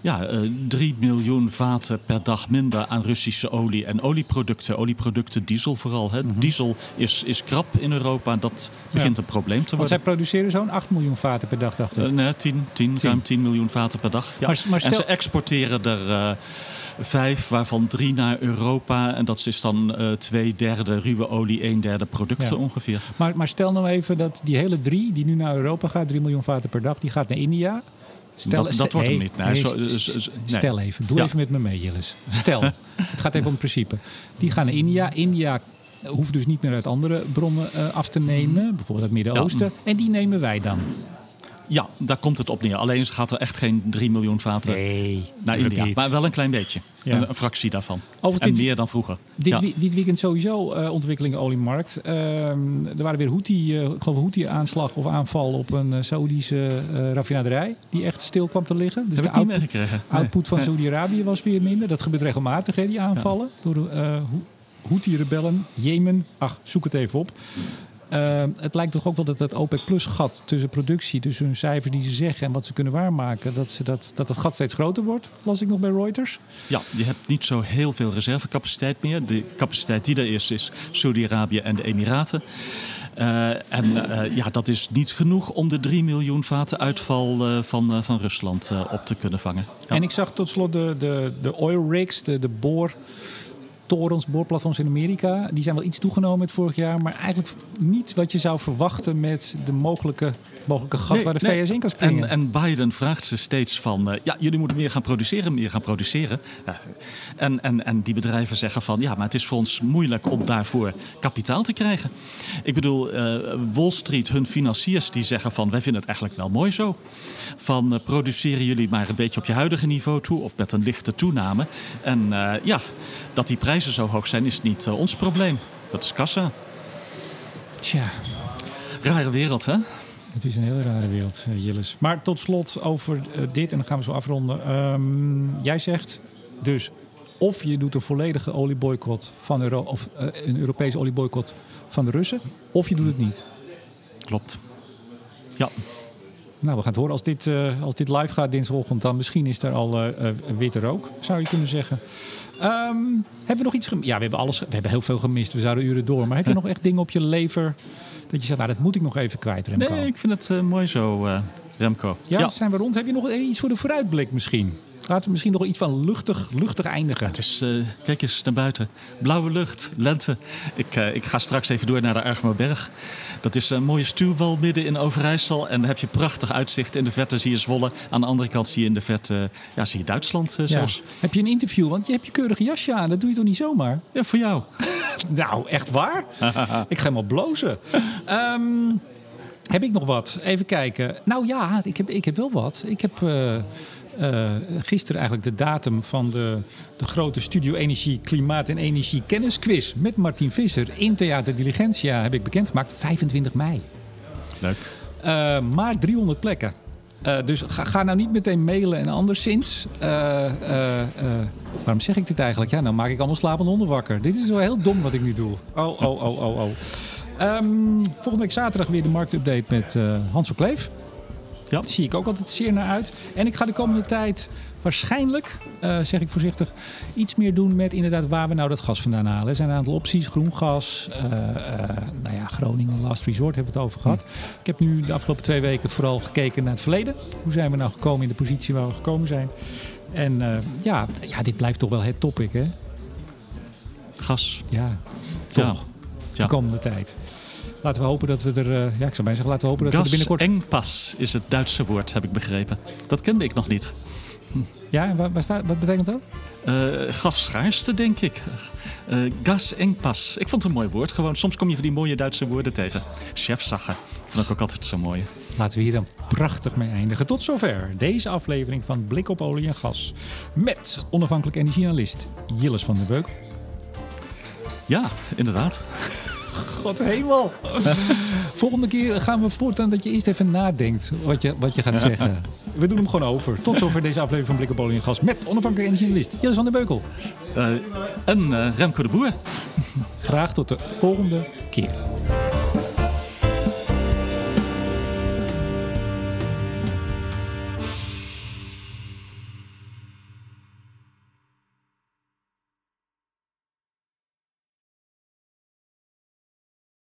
Speaker 2: ja, uh, 3 miljoen vaten per dag minder aan Russische olie en olieproducten. Olieproducten, diesel vooral. Hè. Mm -hmm. Diesel is, is krap in Europa. Dat begint ja. een probleem te worden.
Speaker 1: Want zij produceren zo'n 8 miljoen vaten per dag, dacht ik.
Speaker 2: Uh, nee, 10, 10, 10, ruim 10 miljoen vaten per dag. Ja. Maar, maar stel... En ze exporteren er... Uh, vijf, waarvan drie naar Europa. En dat is dan uh, twee derde ruwe olie, een derde producten ja. ongeveer.
Speaker 1: Maar, maar stel nou even dat die hele drie, die nu naar Europa gaat, 3 miljoen vaten per dag, die gaat naar India.
Speaker 2: Stel, dat, dat wordt hem niet. Nee,
Speaker 1: nee,
Speaker 2: zo,
Speaker 1: nee. Stel even, doe ja. even met me mee, Jillis. Stel, het gaat even om het principe. Die gaan naar India. India hoeft dus niet meer uit andere bronnen uh, af te nemen, bijvoorbeeld het Midden-Oosten. Ja. En die nemen wij dan.
Speaker 2: Ja, daar komt het op neer. Alleen gaat er echt geen 3 miljoen vaten
Speaker 1: nee,
Speaker 2: naar India. Niet. Maar wel een klein beetje. Ja. Een, een, fractie daarvan.
Speaker 1: Overigens
Speaker 2: en
Speaker 1: dit,
Speaker 2: meer dan vroeger.
Speaker 1: Dit,
Speaker 2: ja.
Speaker 1: dit weekend sowieso uh, ontwikkelingen oliemarkt. Uh, er waren weer Houthi, uh, ik geloof een Houthi-aanslag of aanval op een Saoedische raffinaderij. Die echt stil kwam te liggen. Dus
Speaker 2: Heb
Speaker 1: de
Speaker 2: output,
Speaker 1: output van nee. Saudi-Arabië was weer minder. Dat gebeurt regelmatig, hè, die aanvallen. Ja. Door de Houthi-rebellen. Jemen. Ach, zoek het even op. Uh, het lijkt toch ook wel dat het OPEC Plus gat tussen productie, tussen hun cijfers die ze zeggen en wat ze kunnen waarmaken, dat, ze dat, dat het gat steeds groter wordt, las ik nog bij Reuters.
Speaker 2: Ja, je hebt niet zo heel veel reservecapaciteit meer. De capaciteit die er is, is Saudi-Arabië en de Emiraten. Uh, en uh, ja, dat is niet genoeg om de 3 miljoen vaten uitval uh, van, van Rusland op te kunnen vangen.
Speaker 1: Ja. En ik zag tot slot de, de, de oil rigs, de, de boor torens, boorplatforms in Amerika. Die zijn wel iets toegenomen het vorig jaar. Maar eigenlijk niet wat je zou verwachten met de mogelijke, mogelijke gas nee, waar de nee. VS in kan springen.
Speaker 2: En, en Biden vraagt ze steeds van... Uh, ja, jullie moeten meer gaan produceren, meer gaan produceren. Ja. En, en, en die bedrijven zeggen van... ja, maar het is voor ons moeilijk om daarvoor kapitaal te krijgen. Ik bedoel, uh, Wall Street, hun financiers, die zeggen van... wij vinden het eigenlijk wel mooi zo. Van uh, produceren jullie maar een beetje op je huidige niveau toe... of met een lichte toename. En ja, dat die prijzen zo hoog zijn, is niet ons probleem. Dat is kassa.
Speaker 1: Tja.
Speaker 2: Rare wereld, hè?
Speaker 1: Het is een hele rare wereld, uh, Jillis. Maar tot slot over uh, dit, en dan gaan we zo afronden. Um, jij zegt dus of je doet een volledige olieboycott van Euro of uh, een Europese olieboycott van de Russen, of je doet het niet.
Speaker 2: Klopt. Ja.
Speaker 1: Nou, we gaan het horen als dit, uh, als dit live gaat dinsdagochtend. Dan misschien is er al uh, witte rook, zou je kunnen zeggen. Um, hebben we nog iets gemist? Ja, we hebben, alles, we hebben heel veel gemist. We zouden uren door. Maar heb je nog echt dingen op je lever dat je zegt, nou, dat moet ik nog even kwijt, Remco?
Speaker 2: Nee, ik vind het mooi zo, Remco.
Speaker 1: Ja, ja, zijn we rond. Heb je nog iets voor de vooruitblik misschien? Laten we misschien nog iets van luchtig, luchtig eindigen.
Speaker 2: Het is, uh, kijk eens naar buiten. Blauwe lucht, lente. Ik, uh, ik ga straks even door naar de Argemerberg. Dat is een mooie stuwwal midden in Overijssel. En dan heb je prachtig uitzicht. In de verte zie je Zwolle. Aan de andere kant zie je in de verte ja, zie je Duitsland zelfs.
Speaker 1: Heb je een interview? Want je hebt je keurige jasje aan. Dat doe je toch niet zomaar?
Speaker 2: Ja, voor jou.
Speaker 1: nou, echt waar? ik ga helemaal blozen. Um, heb ik nog wat? Even kijken. Nou ja, ik heb, ik heb wel wat. Ik heb uh, gisteren eigenlijk de datum van de, de grote Studio Energie, Klimaat en Energie Kennisquiz met Martin Visser in Theater Diligentia heb ik bekendgemaakt. 25 mei.
Speaker 2: Leuk.
Speaker 1: Uh, maar 300 plekken. Uh, dus ga, ga, nou niet meteen mailen en anderszins. waarom zeg ik dit eigenlijk? Ja, nou maak ik allemaal slapende honden wakker. Dit is wel heel dom wat ik nu doe. Oh, oh, oh, oh, oh. Um, volgende week zaterdag weer de marktupdate met Hans van Kleef. Ja. Daar zie ik ook altijd zeer naar uit. En ik ga de komende tijd waarschijnlijk, uh, zeg ik voorzichtig, iets meer doen met inderdaad waar we nou dat gas vandaan halen. Er zijn een aantal opties, groen gas, uh, uh, nou ja, Groningen Last Resort hebben we het over gehad. Ik heb nu de afgelopen twee weken vooral gekeken naar het verleden. Hoe zijn we nou gekomen in de positie waar we gekomen zijn? En ja, ja, dit blijft toch wel het topic, hè?
Speaker 2: Gas.
Speaker 1: Ja, toch. Ja. De komende tijd. Laten we hopen dat we er. Uh, ja, ik zou bijna zeggen, laten we hopen dat
Speaker 2: Gas
Speaker 1: we er binnenkort.
Speaker 2: Engpas is het Duitse woord, heb ik begrepen. Dat kende ik nog niet.
Speaker 1: Hm. Ja, waar, waar staat, wat betekent dat?
Speaker 2: Uh, gasschaarste, denk ik. Uh, gasengpas. Ik vond het een mooi woord. Gewoon, soms kom je van die mooie Duitse woorden tegen. Chefsache. Vond ik ook altijd zo mooi.
Speaker 1: Laten we hier dan prachtig mee eindigen. Tot zover deze aflevering van Blik op olie en gas. Met onafhankelijk energieanalist Jilles van der Beuk.
Speaker 2: Ja, inderdaad.
Speaker 1: God hemel. Volgende keer gaan we voortaan dat je eerst even nadenkt wat je, wat je gaat zeggen. We doen hem gewoon over. Tot zover deze aflevering van Blik op Olie en Gas met onafhankelijke energielist Jens van der Beukel.
Speaker 2: Uh, en uh, Remco de Boer.
Speaker 1: Graag tot de volgende keer.